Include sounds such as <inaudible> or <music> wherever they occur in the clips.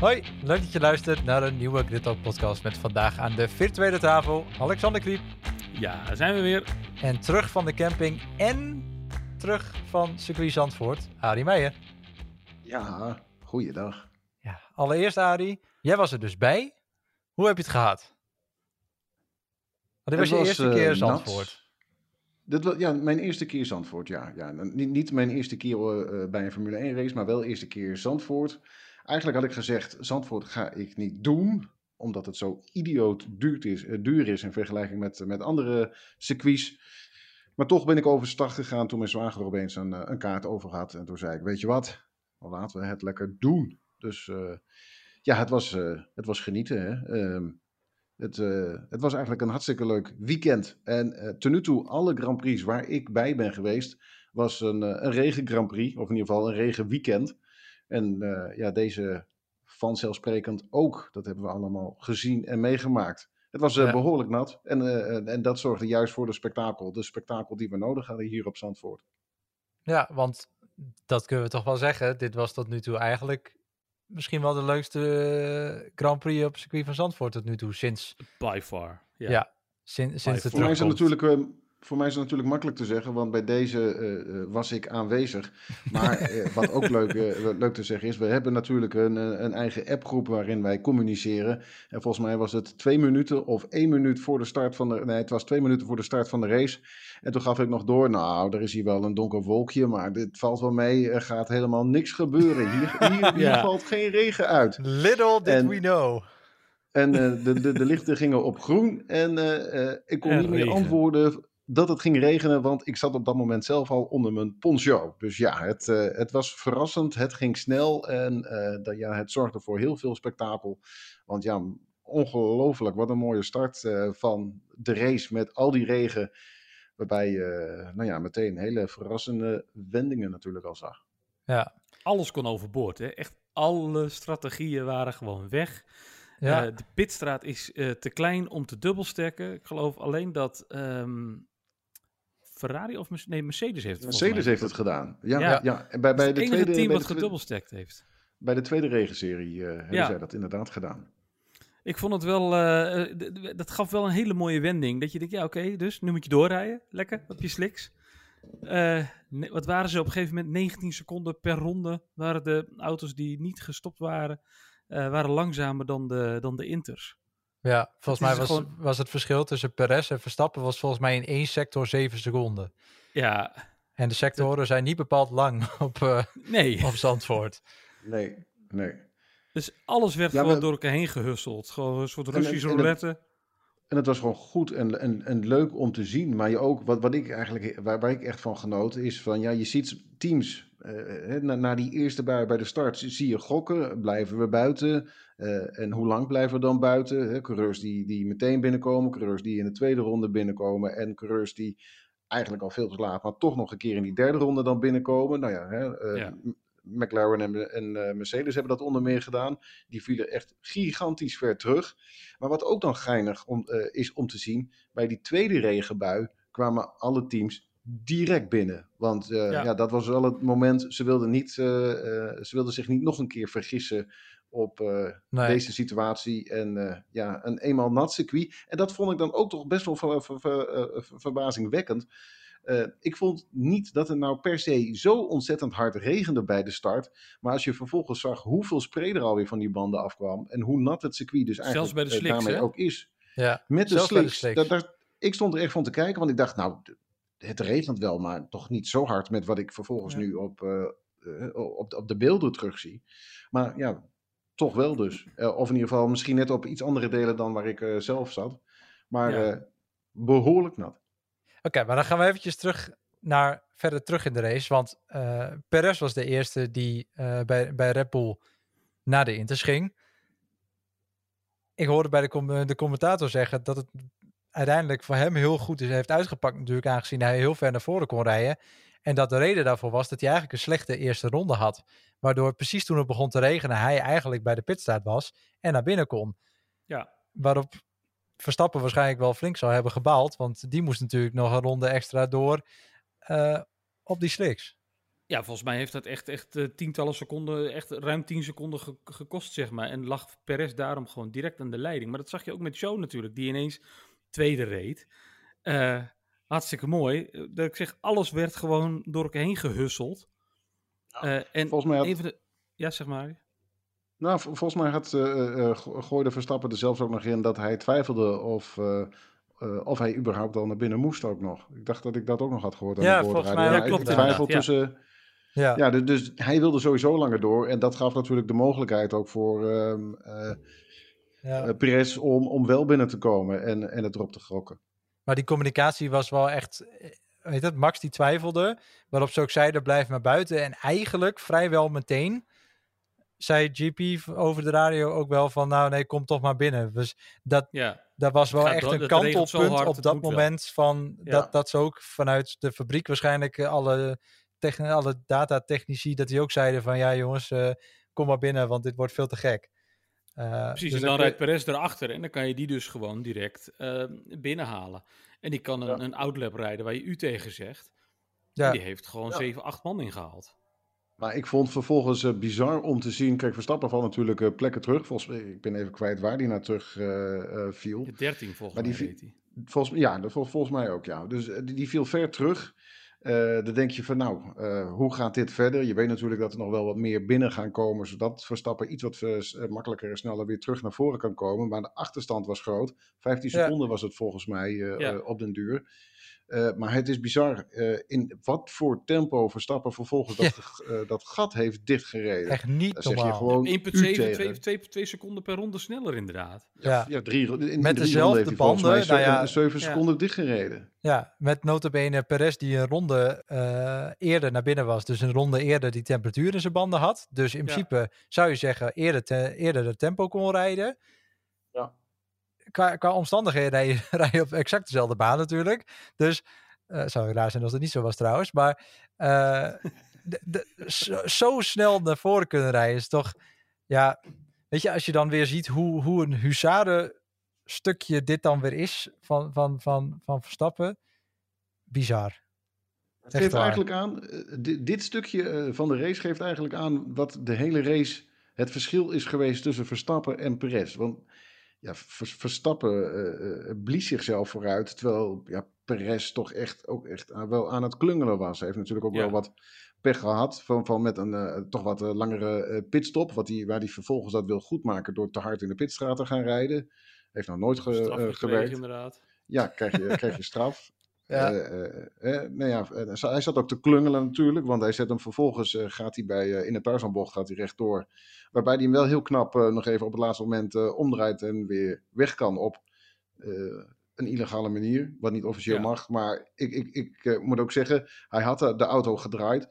Hoi, leuk dat je luistert naar een nieuwe Grid podcast met vandaag aan de virtuele tafel Alexander Kriep. Ja, daar zijn we weer. En terug van de camping en terug van circuit Zandvoort, Arie Meijer. Ja, goeiedag. Ja, allereerst Arie, jij was er dus bij. Hoe heb je het gehad? Want dit was, je eerste keer uh, Zandvoort. Dit was, ja, mijn eerste keer Zandvoort, ja. ja niet, niet mijn eerste keer uh, bij een Formule 1 race, maar wel eerste keer Zandvoort. Eigenlijk had ik gezegd, Zandvoort ga ik niet doen, omdat het zo idioot duur is, uh, duur is in vergelijking met, met andere circuits. Maar toch ben ik overstag gegaan toen mijn zwager opeens een, een kaart over had. En toen zei ik, weet je wat, laten we het lekker doen. Dus uh, ja, het was, het was genieten. Hè? Uh, het, het, was eigenlijk een hartstikke leuk weekend. En ten nu toe, alle Grand Prix waar ik bij ben geweest, was een, een regen Grand Prix. Of in ieder geval een regen weekend. En ja, deze vanzelfsprekend ook. Dat hebben we allemaal gezien en meegemaakt. Het was ja. behoorlijk nat. En, en dat zorgde juist voor de spektakel. De spektakel die we nodig hadden hier op Zandvoort. Ja, want dat kunnen we toch wel zeggen. Dit was tot nu toe eigenlijk misschien wel de leukste Grand Prix op circuit van Zandvoort tot nu toe. Sinds... By far, yeah. ja. Sinds, sinds de Voor mij is het natuurlijk... Voor mij is het natuurlijk makkelijk te zeggen, want bij deze uh, was ik aanwezig. Maar uh, <laughs> wat ook leuk, leuk te zeggen is, we hebben natuurlijk een, een eigen appgroep waarin wij communiceren. En volgens mij was het twee minuten of één minuut voor de start van de... Nee, het was twee minuten voor de start van de race. En toen gaf ik nog door, nou, er is hier wel een donker wolkje, maar dit valt wel mee. Er gaat helemaal niks gebeuren. Hier, <laughs> hier, hier ja. valt geen regen uit. Little did en, we know. En uh, de, de, de lichten gingen op groen en uh, uh, ik kon en niet meer regen. antwoorden dat het ging regenen, want ik zat op dat moment zelf al onder mijn poncho. Dus ja, het, het was verrassend, het ging snel en dat, ja, het zorgde voor heel veel spektakel. Want ja, ongelooflijk, wat een mooie start van de race met al die regen. Waarbij je uh, nou ja, meteen hele verrassende wendingen natuurlijk al zag. Ja. Alles kon overboord. Hè? Echt alle strategieën waren gewoon weg. Ja. Uh, de pitstraat is uh, te klein om te dubbelstekken. Ik geloof alleen dat um, Ferrari of nee, Mercedes heeft het Mercedes heeft het gedaan. Ja, ja. ja. En bij, bij het de enige tweede, team bij wat gedubbelstekt heeft. Bij de tweede regenserie hebben ja. zij dat inderdaad gedaan. Ik vond het wel, uh, dat gaf wel een hele mooie wending. Dat je denkt, ja oké, okay, dus nu moet je doorrijden. Lekker, op je sliks. Uh, wat waren ze op een gegeven moment? 19 seconden per ronde waren de auto's die niet gestopt waren, waren langzamer dan de, dan de Inters. Ja, volgens mij was, gewoon... was het verschil tussen Perez en Verstappen was volgens mij in één sector 7 seconden. Ja. En de sectoren dat... zijn niet bepaald lang <laughs> op, uh, nee. op Zandvoort. Nee, nee. Dus alles werd ja, gewoon maar... door elkaar heen gehusseld. Gewoon een soort Russische roulette. En het was gewoon goed en, en, en leuk om te zien. Maar je ook, wat, wat ik eigenlijk, waar, waar ik echt van genoten, is van ja, je ziet teams. Uh, na, na die eerste bui bij de start zie je gokken. Blijven we buiten? Uh, en hoe lang blijven we dan buiten? Hè? Coureurs die, die meteen binnenkomen, coureurs die in de tweede ronde binnenkomen. En coureurs die eigenlijk al veel te laat, maar toch nog een keer in die derde ronde dan binnenkomen. Nou ja, hè, uh, ja. McLaren en, en uh, Mercedes hebben dat onder meer gedaan. Die vielen echt gigantisch ver terug. Maar wat ook dan geinig om, uh, is om te zien, bij die tweede regenbui kwamen alle teams direct binnen. Want uh, ja. ja. dat was wel het moment, ze wilden, niet, ze wilden zich niet nog een keer vergissen op nee. deze situatie. En ja, een eenmaal nat circuit. En dat vond ik dan ook toch best wel ver, ver, ver, verbazingwekkend. Uh, ik vond niet dat het nou per se zo ontzettend hard regende bij de start. Maar als je vervolgens zag hoeveel spray er alweer van die banden afkwam. En hoe nat het circuit dus eigenlijk bij de slicks, daarmee hè? ook is. Ja, Met de Zelfs bij de slicks. slicks. Dat, dat, ik stond er echt van te kijken, want ik dacht, nou, het regent wel, maar toch niet zo hard met wat ik vervolgens Ja. nu op, uh, uh, op, op de beelden terugzie. Maar ja, toch wel dus. Uh, of in ieder geval misschien net op iets andere delen dan waar ik uh, zelf zat. Maar Ja. uh, behoorlijk nat. Oké, maar dan gaan we eventjes terug naar verder terug in de race. Want uh, Perez was de eerste die uh, bij, bij Red Bull naar de Inters ging. Ik hoorde bij de, com de commentator zeggen dat het uiteindelijk voor hem heel goed is, heeft uitgepakt natuurlijk, aangezien hij heel ver naar voren kon rijden. En dat de reden daarvoor was dat hij eigenlijk een slechte eerste ronde had. Waardoor precies toen het begon te regenen, hij eigenlijk bij de pitstraat was en naar binnen kon. Ja. Waarop Verstappen waarschijnlijk wel flink zou hebben gebaald. Want die moest natuurlijk nog een ronde extra door uh, op die slicks. Ja, volgens mij heeft dat echt, echt eh, tientallen seconden, echt ruim tien seconden ge- gekost, zeg maar. En lag Perez daarom gewoon direct aan de leiding. Maar dat zag je ook met Show natuurlijk, die ineens tweede reed. Eh, hartstikke mooi. Eh, Dat ik zeg, alles werd gewoon door elkaar heen gehusseld. Eh, en Volgens mij had, van de... Ja, zeg maar. Nou, vol- volgens mij had eh, eh, Go- gooide Verstappen er zelfs ook nog in dat hij twijfelde of, eh, eh, of hij überhaupt al naar binnen moest ook nog. Ik dacht dat ik dat ook nog had gehoord aan Ja, de volgens mij Ja, klopt twijfel ja. tussen... Ja, Ja, dus, dus hij wilde sowieso langer door. En dat gaf natuurlijk de mogelijkheid ook voor ehm eh ja. eh, Perez om, om wel binnen te komen en, en het erop te gokken. Maar die communicatie was wel echt. eh, Weet het, Max die twijfelde. Waarop ze ook zeiden: blijf maar buiten. En eigenlijk vrijwel meteen zei GP over de radio ook wel van: nou nee, kom toch maar binnen. Dus dat, Ja, dat was wel Gaat echt door- een kantelpunt op dat wel. moment. Van Ja. dat, dat ze ook vanuit de fabriek waarschijnlijk eh, alle, techn- alle datatechnici. dat die ook zeiden: van ja, jongens, eh, kom maar binnen, want dit wordt veel te gek. Eh, precies. dus en dan rijdt Perez erachter en dan kan je die dus gewoon direct eh, binnenhalen. En die kan een, Ja. een outlap rijden waar je u tegen zegt. Ja. Die heeft gewoon Ja. 7, 8 man ingehaald. Maar ik vond vervolgens eh, bizar om te zien. Kijk, Verstappen valt natuurlijk eh, plekken terug. Volgens mij, ik ben even kwijt waar die naar terug eh, viel. De 13 volgens Maar mij die. Volgens, ja, dat, vol- volgens mij ook, ja. Dus die, die viel ver terug. Dan denk je van, nou, hoe gaat dit verder? Je weet natuurlijk dat er nog wel wat meer binnen gaan komen, zodat Verstappen iets wat makkelijker en sneller weer terug naar voren kan komen. Maar de achterstand was groot. 15 Ja. seconden was het volgens mij Ja. op den duur. Eh, maar het is bizar eh, in wat voor tempo Verstappen vervolgens dat, eh, dat gat heeft dichtgereden. echt niet Dan zeg je normaal. gewoon 1,7, u 2, tegen. 2, 2 seconden per ronde sneller inderdaad. ja. Ja, drie, in, in Met drie dezelfde volgens mij banden, nou ja, eh, zeven ja. seconden dichtgereden. Ja, met notabene Perez die een ronde eh, eerder naar binnen was. Dus een ronde eerder die temperatuur in zijn banden had. Dus in Ja. principe zou je zeggen eerder, te, eerder de tempo kon rijden. Qua, qua omstandigheden rij je, <laughs> rij je op exact dezelfde baan natuurlijk. Dus eh zou raar zijn als het niet zo was trouwens. Maar eh, de- de- zo, zo snel naar voren kunnen rijden is toch... Ja, weet je, als je dan weer ziet hoe, hoe een huzaren stukje dit dan weer is van, van, van, van Verstappen. Bizar. Het geeft eigenlijk aan, eh, di- dit stukje van de race geeft eigenlijk aan wat de hele race het verschil is geweest tussen Verstappen en Perez. Want ja, Vers- Verstappen eh, blies zichzelf vooruit, terwijl ja, Perez toch echt ook echt wel aan het klungelen was. Hij heeft natuurlijk ook Ja. wel wat pech gehad van, van met een eh, toch wat langere pitstop, wat die, waar hij vervolgens dat wil goedmaken door te hard in de pitstraat te gaan rijden. Heeft nou nooit ge- gewerkt. inderdaad. Ja, krijg je, krijg je straf. <laughs> Ja. Eh, eh, eh, nou ja, hij zat ook te klungelen natuurlijk, want hij zet hem vervolgens, gaat hij bij, in de Tarzanbocht gaat hij rechtdoor. Waarbij hij hem wel heel knap nog even op het laatste moment omdraait en weer weg kan op een illegale manier, wat niet officieel Ja. mag. Maar ik, ik, ik moet ook zeggen, hij had de, auto gedraaid,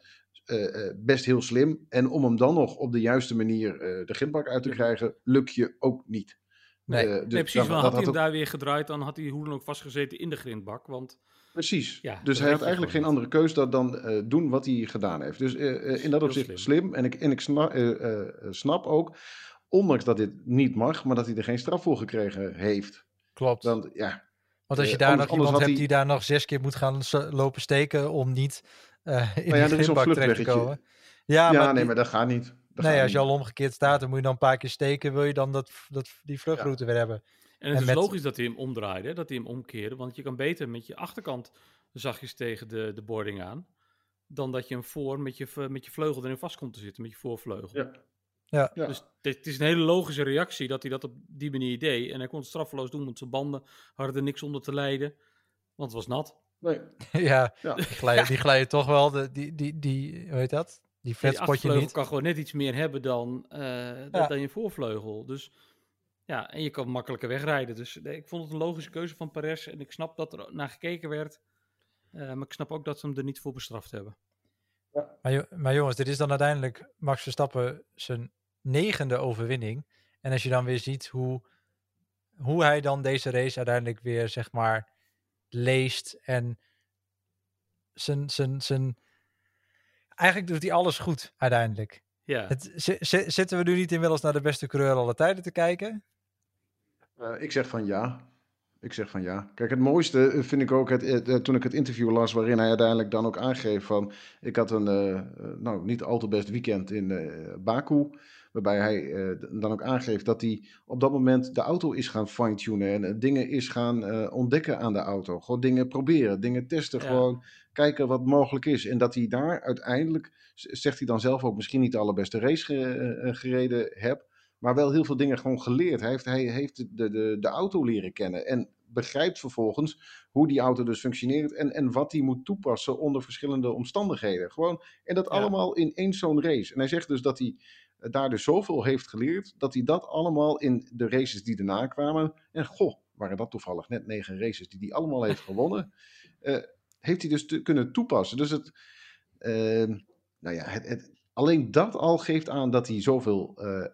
best heel slim. En om hem dan nog op de juiste manier de grindbak uit te krijgen, lukt je ook niet. Nee. Dus nee, precies. dat had hij hem ook- daar weer gedraaid, dan had hij hoe dan ook vastgezeten in de grindbak. Want Precies. Ja, dus hij had eigenlijk geen andere keus dan, dan eh, doen wat hij gedaan heeft. Dus eh, in dat opzicht slim. slim. En ik, en ik sna- eh, snap ook, ondanks dat dit niet mag, maar dat hij er geen straf voor gekregen heeft. Klopt. Dan, ja, Want als je daar nog iemand hebt hij- die daar nog zes keer moet gaan lopen steken om niet eh in Maar ja, er is een grindbak terecht te komen. Ja, ja, maar, nee, die- maar dat gaat niet. Dat nee, gaat als je al omgekeerd staat, dan moet je dan een paar keer steken. Wil je dan dat, dat, die vluchtroute weer hebben? En het En is met- logisch dat hij hem omdraaide, dat hij hem omkeerde. Want je kan beter met je achterkant zachtjes tegen de, de boarding aan. Dan dat je hem voor met je, met je vleugel erin vast komt te zitten, met je voorvleugel. Ja. Ja. Ja. Dus het is een hele logische reactie dat hij dat op die manier deed. En hij kon het straffeloos doen, want zijn banden hadden er niks onder te lijden. Want het was nat. Nee. <laughs> ja, Ja. die glijden, die glijden toch wel. De, die, die, die, hoe heet dat? Die vetspotje niet. kan gewoon net iets meer hebben dan, eh, Ja. dan je voorvleugel. Dus ja, en je kan makkelijker wegrijden. Dus nee, ik vond het een logische keuze van Perez. En ik snap dat er naar gekeken werd. Eh, maar ik snap ook dat ze hem er niet voor bestraft hebben. Maar, jo- maar jongens, dit is dan uiteindelijk Max Verstappen zijn negende overwinning. En als je dan weer ziet hoe, hoe hij dan deze race uiteindelijk weer, zeg maar, leest en zijn, zijn, zijn... Eigenlijk doet hij alles goed uiteindelijk. Ja, Het, zi- zi- zitten we nu niet inmiddels naar de beste coureur aller tijden te kijken? Eh, ik zeg van ja. Ik zeg van ja. Kijk, het mooiste eh, vind ik ook het, het, eh, toen ik het interview las, waarin hij uiteindelijk dan ook aangeeft van, ik had een uh, nou, niet al te best weekend in uh, Baku, waarbij hij dan ook aangeeft dat hij op dat moment de auto is gaan fine-tunen en dingen is gaan ontdekken aan de auto. Gewoon dingen proberen, dingen testen, ja. gewoon kijken wat mogelijk is. En dat hij daar uiteindelijk, zegt hij dan zelf ook, misschien niet de allerbeste race gereden heb, maar wel heel veel dingen gewoon geleerd. Hij heeft, hij heeft de, de, de auto leren kennen en begrijpt vervolgens hoe die auto dus functioneert en, en wat hij moet toepassen onder verschillende omstandigheden. Gewoon, en dat allemaal in één zo'n race. En hij zegt dus dat hij eh, daar dus zoveel heeft geleerd, dat hij dat allemaal in de races die daarna kwamen, en goh, waren dat toevallig net negen races die hij allemaal heeft <laughs> gewonnen, uh, heeft hij dus te, kunnen toepassen. Dus het, uh, nou ja, het, het, alleen dat al geeft aan dat hij zoveel uh,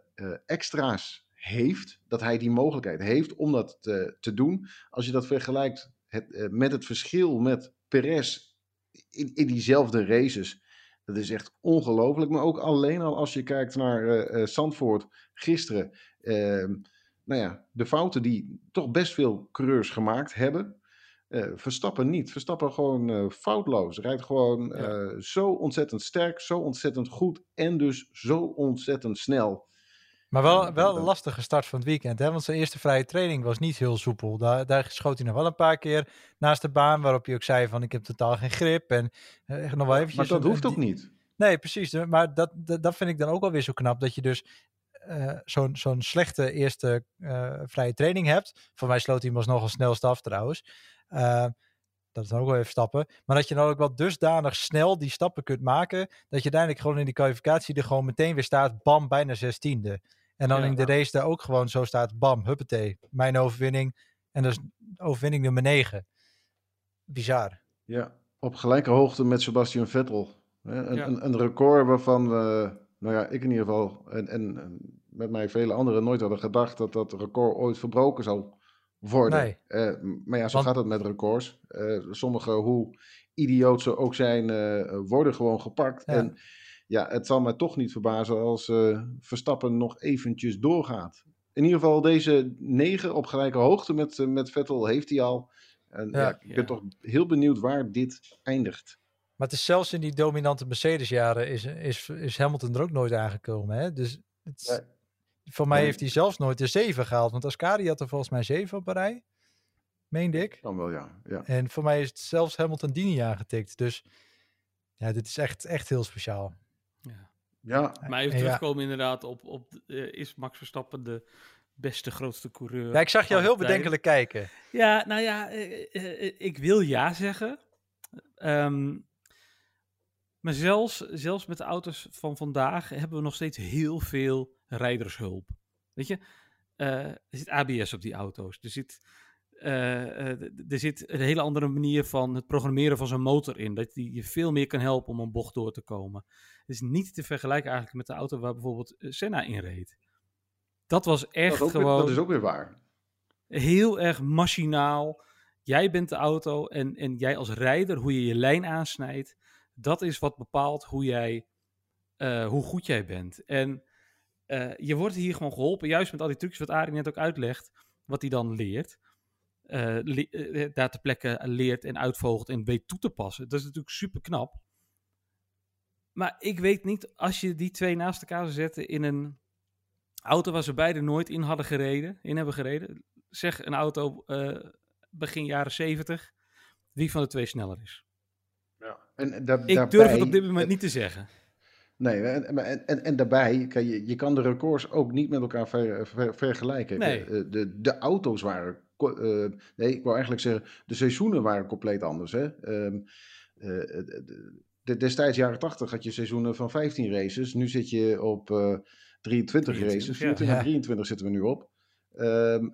extra's heeft, dat hij die mogelijkheid heeft om dat te, te doen. Als je dat vergelijkt het, uh, met het verschil met Perez in, in diezelfde races, dat is echt ongelooflijk. Maar ook alleen al als je kijkt naar uh, Zandvoort gisteren, ehm, nou ja, de fouten die toch best veel coureurs gemaakt hebben. Verstappen niet. Verstappen gewoon foutloos. Rijdt gewoon ja. zo ontzettend sterk, zo ontzettend goed en dus zo ontzettend snel. Maar wel, wel een lastige start van het weekend, hè? want zijn eerste vrije training was niet heel soepel. Daar, daar schoot hij nog wel een paar keer naast de baan, waarop hij ook zei van ik heb totaal geen grip. En uh, nog wel eventjes... Maar dat hoeft ook niet. Nee, precies. Maar dat, dat, dat vind ik dan ook wel weer zo knap, dat je dus uh, zo'n zo'n slechte eerste uh, vrije training hebt. Voor mij sloot hij hem alsnog al snelst af trouwens. dat is dan ook wel even stappen. Maar dat je dan ook wel dusdanig snel die stappen kunt maken, dat je uiteindelijk gewoon in die kwalificatie er gewoon meteen weer staat, bam, bijna zestiende. En dan ja, in de race daar ook gewoon zo staat, bam, huppatee, mijn overwinning. En dus overwinning nummer 9. Bizar. Ja, op gelijke hoogte met Sebastian Vettel. Een, ja. een, een record waarvan we, nou ja, ik in ieder geval, en, en met mij vele anderen nooit hadden gedacht dat dat record ooit verbroken zou worden. Nee. Uh, maar ja, zo Want... gaat het met records. Uh, sommige, hoe idioot ze ook zijn, uh, worden gewoon gepakt. Ja. En ja, het zal mij toch niet verbazen als uh, Verstappen nog eventjes doorgaat. In ieder geval deze negen op gelijke hoogte met, uh, met Vettel heeft hij al. En ja, ja ik ben ja. toch heel benieuwd waar dit eindigt. Maar het is zelfs in die dominante Mercedes-jaren is, is, is Hamilton er ook nooit aangekomen. Hè? Dus het, voor mij heeft hij zelfs nooit de 7 gehaald. Want Ascari had er volgens mij 7 op een rij. Meende ik. Dan wel, ja. ja. En voor mij is het zelfs Hamilton die niet aangetikt. Dus ja, dit is echt, echt heel speciaal. Ja. ja. Maar even terugkomen ja. inderdaad op, op uh, is Max Verstappen de beste, grootste coureur. Ja, ik zag jou heel bedenkelijk kijken. Ja, nou ja, uh, uh, ik wil ja zeggen. Um, maar zelfs, zelfs met de auto's van vandaag hebben we nog steeds heel veel rijdershulp. Weet je, er zit ABS op die auto's. Er zit er zit een hele andere manier van het programmeren van zo'n motor in. Dat die je veel meer kan helpen om een bocht door te komen. Het is niet te vergelijken eigenlijk met de auto waar bijvoorbeeld Senna in reed. Dat was echt dat gewoon... dat is ook weer waar. Heel erg machinaal. Jij bent de auto en, en jij als rijder, hoe je je lijn aansnijdt, dat is wat bepaalt hoe, jij, uh, hoe goed jij bent. En je wordt hier gewoon geholpen, juist met al die trucjes wat Arie net ook uitlegt, wat hij dan leert uh, le- daar ter plekke leert en uitvogelt en weet toe te passen. Dat is natuurlijk super knap. Maar ik weet niet, als je die twee naast elkaar zou zetten in een auto waar ze beide nooit in hadden gereden, in hebben gereden. Zeg een auto uh, begin jaren 70, wie van de twee sneller is. Ja. En da- ik daarbij, durf het op dit moment niet te zeggen. Nee, en, en, en, en daarbij, kan je, je kan de records ook niet met elkaar ver, ver, vergelijken. Nee. De, de, de auto's waren uh, nee, ik wou eigenlijk zeggen, de seizoenen waren compleet anders. Hè? Um, de, destijds, jaren 80, had je seizoenen van 15 races. Nu zit je op uh, 23 races. 24 ja. 23 zitten we nu op. Um,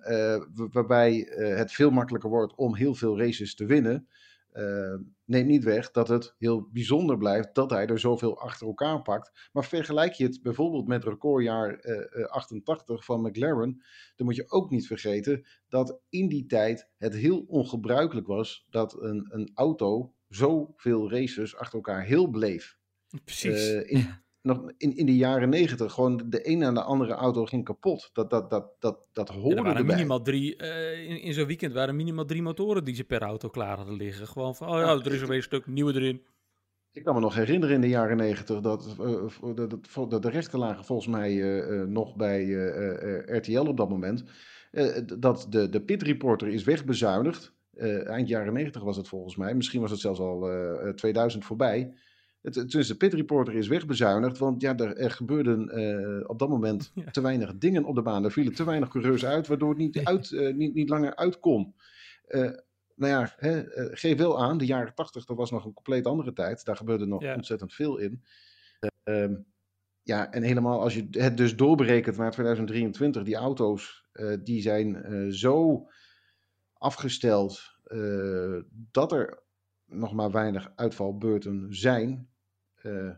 waarbij het veel makkelijker wordt om heel veel races te winnen. Uh, neemt niet weg dat het heel bijzonder blijft dat hij er zoveel achter elkaar pakt. Maar vergelijk je het bijvoorbeeld met recordjaar uh, 88 van McLaren, dan moet je ook niet vergeten dat in die tijd het heel ongebruikelijk was dat een, een auto zoveel races achter elkaar heel bleef. Precies. Uh, in, nog in, in de jaren negentig gewoon de een en de andere auto ging kapot. Dat, dat, dat, dat, dat Ja, er waren erbij. minimaal drie, eh, in, in zo'n weekend waren minimaal drie motoren die ze per auto klaar hadden liggen. Gewoon van, oh ja, er is er weer een stuk nieuwe erin. Ik kan me nog herinneren in de jaren negentig dat, eh, dat, dat, dat de rechten lagen volgens mij eh, nog bij RTL op dat moment. dat de, de pit reporter is wegbezuinigd. Eind jaren negentig was het volgens mij. Misschien was het zelfs al eh, eh, 2000 voorbij. Het, het- dus de pit reporter is wegbezuinigd. Want ja, er, er gebeurden eh, op dat moment <laughs> Ja. te weinig dingen op de baan. Er vielen te weinig coureurs uit, waardoor het niet, uit, eh, niet, niet langer uit kon. Eh, nou ja, hè, geef wel aan, de jaren 80, dat was nog een compleet andere tijd. Daar gebeurde nog Ja. ontzettend veel in. Ehm, ja, en helemaal als je het dus doorberekent naar 2023, die auto's, die zijn zo afgesteld dat er nog maar weinig uitvalbeurten zijn. Eh,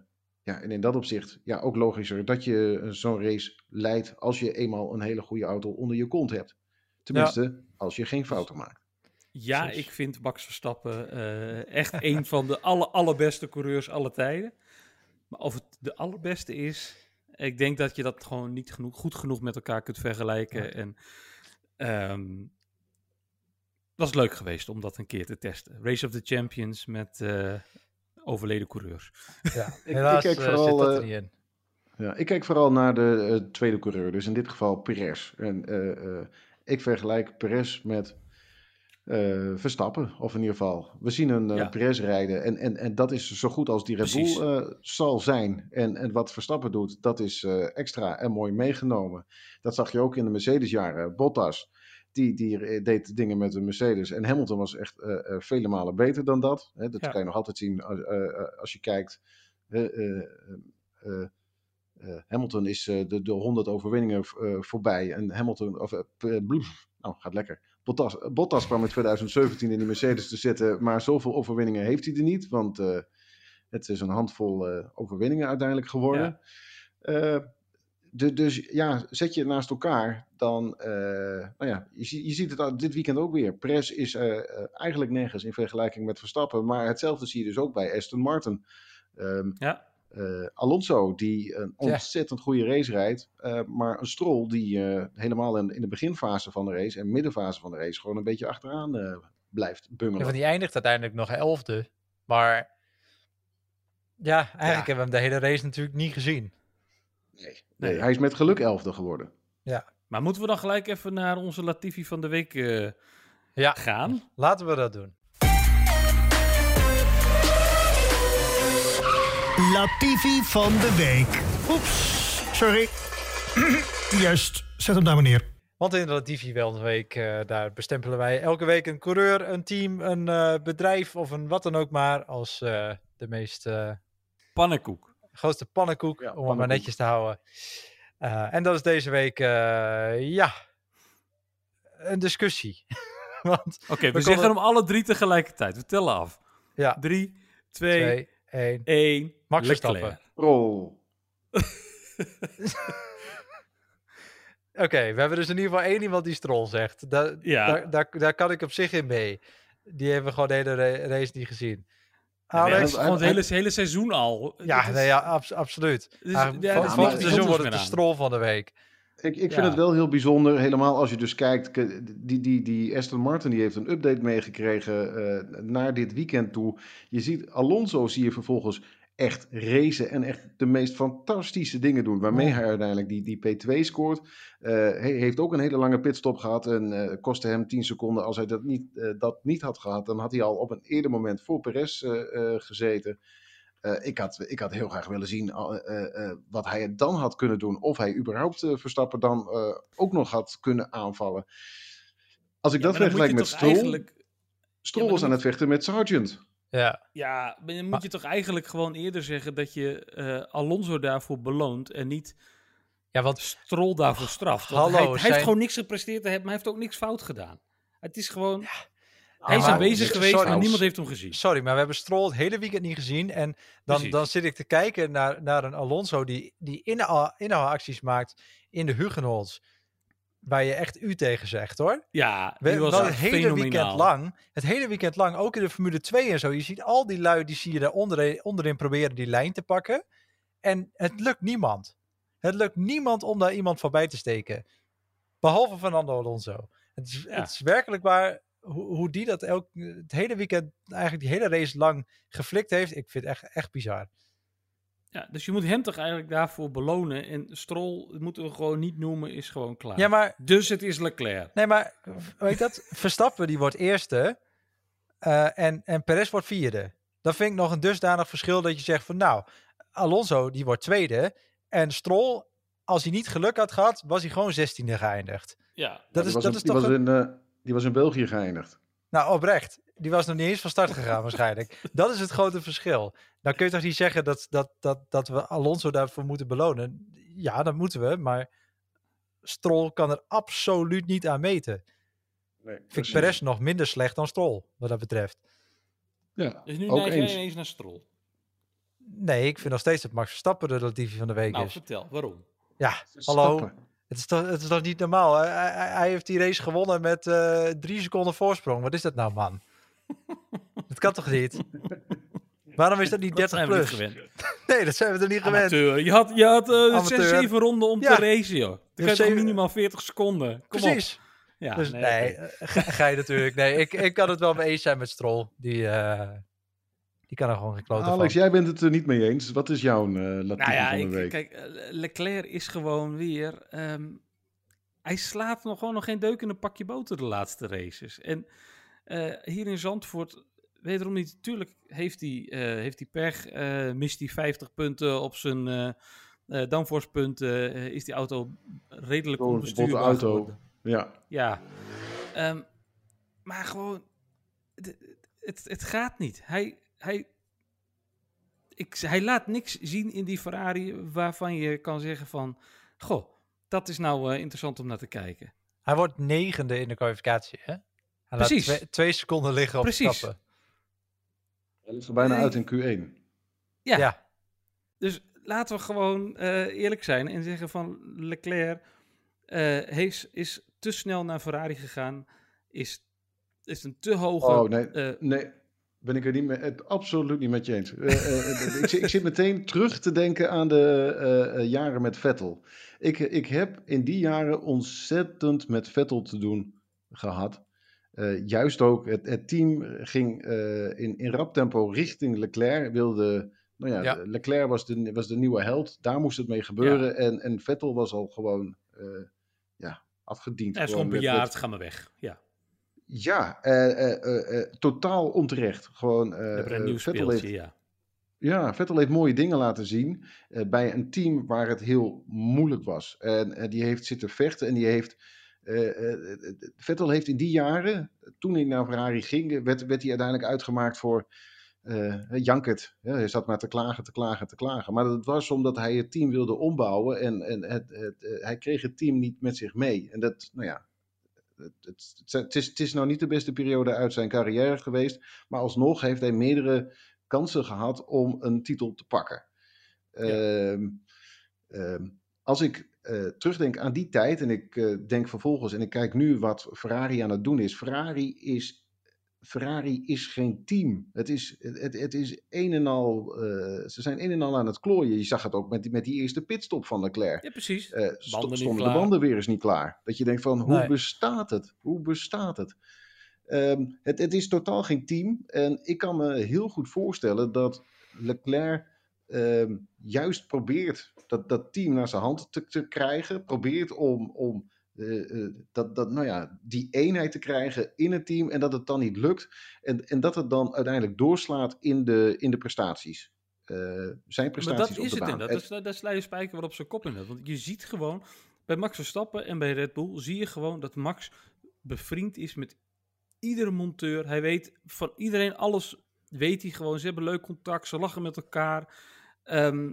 ja, en in dat opzicht, ja, ook logischer dat je zo'n race leidt als je eenmaal een hele goede auto onder je kont hebt. Tenminste, als je geen fouten maakt. Ja, ik vind Max Verstappen eh, echt een van de alle, allerbeste coureurs aller tijden. Maar of het de allerbeste is, ik denk dat je dat gewoon niet genoeg, goed genoeg met elkaar kunt vergelijken. En ehm, het was leuk geweest om dat een keer te testen. Race of the Champions met eh, overleden coureurs. Ja, <laughs> ik kijk eh, vooral, zit dat eh, er niet in. Ja, ik kijk vooral naar de eh, tweede coureur, dus in dit geval Perez. En eh, eh, ik vergelijk Perez met eh, Verstappen, of in ieder geval. We zien een Ja. Perez rijden en, en, en dat is zo goed als die Red. Bull eh, zal zijn. En, en wat Verstappen doet, dat is eh, extra en mooi meegenomen. Dat zag je ook in de Mercedes-jaren. Bottas, die, die eh, deed dingen met de Mercedes. En Hamilton was echt eh, eh, vele malen beter dan dat. Hè, dat Ja. kan je nog altijd zien als, als je kijkt. Hamilton is de, de 100 overwinningen voorbij. En Hamilton, of, nou gaat lekker. Bottas, Bottas kwam in 2017 in die Mercedes te zitten, maar zoveel overwinningen heeft hij er niet. Want het is een handvol overwinningen uiteindelijk geworden. Eh, de, dus ja, zet je het naast elkaar, dan, eh, nou ja, je, je ziet het dit weekend ook weer. Perez is eh, eh, eigenlijk nergens in vergelijking met Verstappen, maar hetzelfde zie je dus ook bij Aston Martin. Ehm, Ja, Alonso, die een Ja. ontzettend goede race rijdt. maar een Stroll die helemaal in, in de beginfase van de race en middenfase van de race gewoon een beetje achteraan blijft Ja, bungelen. want die eindigt uiteindelijk nog elfde. Maar ja, eigenlijk Ja. hebben we hem de hele race natuurlijk niet gezien. Nee, Nee. nee, hij is met geluk elfde geworden. maar moeten we dan gelijk even naar onze Latifi van de week eh, Ja, gaan? laten we dat doen. Latifi van de week. Oeps, sorry. <clears throat> Juist, zet hem daar meneer. Want in de Latifi Week, eh daar bestempelen wij elke week een coureur, een team, een eh, bedrijf of een wat dan ook maar als eh, de meest Pannenkoek. Grootste pannenkoek, Ja, om het maar pannenkoek. netjes te houden. Eh, en dat is deze week, eh, ja, een discussie. <laughs> Want, Oké, we, We zeggen hem alle drie tegelijkertijd. We tellen af. ja, Drie, twee, twee, één. één. Max. Verstappen. Roll. <laughs> Oké, we hebben dus in ieder geval één iemand die Stroll zegt. Da Ja. daar, daar, daar kan ik op zich in mee. Die hebben we gewoon de hele ra- race niet gezien. Ja, Alex? het gewoon het hele, hele seizoen al. Ja, is- nee, ja abs- absoluut. is- Eigenlijk ja, het seizoen wordt het de. Stroll van de week. Ik, ik vind Ja. het wel heel bijzonder, helemaal als je dus kijkt, die, die, die Aston Martin die heeft een update meegekregen eh, naar dit weekend toe. Je ziet Alonso zie je vervolgens echt racen en echt de meest fantastische dingen doen, waarmee hij uiteindelijk die, die P2 scoort. Eh, hij heeft ook een hele lange pitstop gehad en eh, kostte hem 10 seconden. Als hij dat niet, eh, dat niet had gehad, dan had hij al op een eerder moment voor Perez eh, eh, gezeten. Eh, ik, had, ik had heel graag willen zien eh, eh, eh, wat hij dan had kunnen doen. Of hij überhaupt eh, Verstappen dan eh, ook nog had kunnen aanvallen. Als ik Ja, dat vergelijk met Stroll. eigenlijk- Stroll Ja, was aan het vechten met Sargent. Ja, Ja, maar dan moet Maar- je toch eigenlijk gewoon eerder zeggen dat je eh, Alonso daarvoor beloont en niet ja want Stroll daarvoor straft. Want hallo, hij, hij zijn- heeft gewoon niks gepresteerd, hij maar hij heeft ook niks fout gedaan. Het is gewoon, hij Ja, is maar- aanwezig geweest, sorry. maar niemand heeft hem gezien. sorry, maar we hebben Stroll het hele weekend niet gezien. En dan, Precies. dan zit ik te kijken naar, naar een Alonso die, die inhaal- inhaalacties maakt in de Hugenholz. Waar je echt u tegen zegt hoor. Ja, die was het hele fenomenaal. weekend lang, het hele weekend lang, ook in de Formule 2 en zo. Je ziet al die lui, die zie je daar onderin, onderin proberen die lijn te pakken. En het lukt niemand. Het lukt niemand om daar iemand voorbij te steken. Behalve Fernando Alonso. Het is, Ja. het is werkelijk waar hoe, hoe die dat elk, het hele weekend, eigenlijk die hele race lang geflikt heeft. Ik vind het echt, echt bizar. Ja, dus je moet hem toch eigenlijk daarvoor belonen. En Stroll, dat moeten we gewoon niet noemen, is gewoon klaar. Ja, maar Dus het is Leclerc. Nee, maar weet je dat? <laughs> Verstappen die wordt eerste eh, en, en Perez wordt vierde. Dat vind ik nog een dusdanig verschil dat je zegt van nou, Alonso die wordt tweede en Stroll, als hij niet geluk had gehad, was hij gewoon zestiende geëindigd. Ja, Dat is, was, dat is die, toch was een- in, eh, die was in België geëindigd. Nou, oprecht. Die was nog niet eens van start gegaan <laughs> waarschijnlijk. Dat is het grote verschil. Dan kun je toch niet zeggen dat, dat, dat, dat we Alonso daarvoor moeten belonen. Ja, dat moeten we, maar Stroll kan er absoluut niet aan meten. Nee, Vind ik Perez nog minder slecht dan Stroll, wat dat betreft. Ja, dus nu ook neig jij eens. ineens naar Stroll. Nee, ik vind nog steeds dat Max Verstappen de relatief van de week Nou, is. vertel, waarom? Ja, hallo. Stappen. Het is, toch, het is toch niet normaal? Hij, hij, hij heeft die race gewonnen met eh, drie seconden voorsprong. Wat is dat nou, man? <laughs> dat kan toch niet? Waarom is dat niet Dat 30 zijn we niet plus? gewend. <laughs> Nee, dat zijn we er niet gewend. Amateur. Je had, je had zeven ronden om Ja. te racen, joh. Dan Dus krijg je minimaal 40 seconden. Kom Precies. op. Ja, dus nee, eh, ga, ga je natuurlijk. Nee, ik, ik kan het wel mee eens zijn met Stroll. Die, eh, die kan er gewoon geen klote Alex, van. jij bent het er niet mee eens. Wat is jouw uh, Latifi Nou ja, van de ik, week? kijk, Leclerc is gewoon weer... ehm, hij slaat nog gewoon nog geen deuk in een pakje boter de laatste races. En eh, hier in Zandvoort, wederom niet... Tuurlijk heeft hij, eh, heeft hij pech, eh, mist hij 50 punten op zijn eh eh downforce-punten. eh, is die auto redelijk onbestuurbaar auto. geworden. Ja, Ja. Ehm, maar gewoon, het, het, het gaat niet. Hij, hij, ik, hij laat niks zien in die Ferrari waarvan je kan zeggen van... Goh, dat is nou eh, interessant om naar te kijken. Hij wordt negende in de kwalificatie, hè? Hij Precies. twee, twee seconden liggen op Precies. stappen. hij ligt er bijna Nee. uit in Q1. Ja, Ja. dus laten we gewoon eh, eerlijk zijn en zeggen van Leclerc eh, heeft, is te snel naar Ferrari gegaan. Is, is een te hoge... Oh, nee. eh, Nee, ben ik er niet mee, het, absoluut niet met je eens. Eh, eh, ik, zit- ik zit meteen terug te denken aan de eh, eh, jaren met Vettel. Ik, ik heb in die jaren ontzettend met Vettel te doen gehad. Eh, juist ook, het, het team ging eh, in, in rap tempo richting Leclerc. Wilde, nou ja, Ja. Leclerc was de, was de nieuwe held. Daar moest het mee gebeuren. En, en Vettel was al gewoon eh, ja, afgediend. hij is Gewoon bejaard, ga maar weg. Ja, ja, eh, eh, eh, eh, totaal onterecht. Gewoon, eh, eh, Vettel speeltje, heeft, ja. ja, Vettel heeft mooie dingen laten zien eh, bij een team waar het heel moeilijk was. En eh, die heeft zitten vechten en die heeft. Eh, eh, eh, Vettel heeft in die jaren, toen hij naar Ferrari ging, werd, werd hij uiteindelijk uitgemaakt voor eh Jankert. Ja, hij zat maar te klagen, te klagen, te klagen. Maar dat was omdat hij het team wilde ombouwen en, en het, het, hij kreeg het team niet met zich mee. En dat, nou ja, het, het, het, het is, het is nou niet de beste periode uit zijn carrière geweest, maar alsnog heeft hij meerdere kansen gehad om een titel te pakken. Ehm, ehm, als ik eh, terugdenk aan die tijd en ik eh, denk vervolgens en ik kijk nu wat Ferrari aan het doen is. Ferrari is, Ferrari is geen team. Het is, het, het is een en al, eh, ze zijn een en al aan het klooien. Je zag het ook met die, met die eerste pitstop van Leclerc. Ja, precies. Banden niet stonden klaar. de banden weer eens niet klaar. Dat je denkt van, hoe Nee. bestaat het? Hoe bestaat het? Ehm, het? Het is totaal geen team. En ik kan me heel goed voorstellen dat Leclerc ehm, juist probeert dat, dat team naar zijn hand te, te krijgen. Probeert om, om eh, eh, dat, dat, nou ja, die eenheid te krijgen in het team. En dat het dan niet lukt. En, en dat het dan uiteindelijk doorslaat in de, in de prestaties. Eh, zijn Maar prestaties dat op is de het baan. inderdaad. Dat, sla je spijker wat op zijn kop in. Want je ziet gewoon, bij Max Verstappen en bij Red Bull zie je gewoon dat Max bevriend is met iedere monteur. Hij weet van iedereen alles, weet hij gewoon. Ze hebben leuk contact, ze lachen met elkaar. Ehm,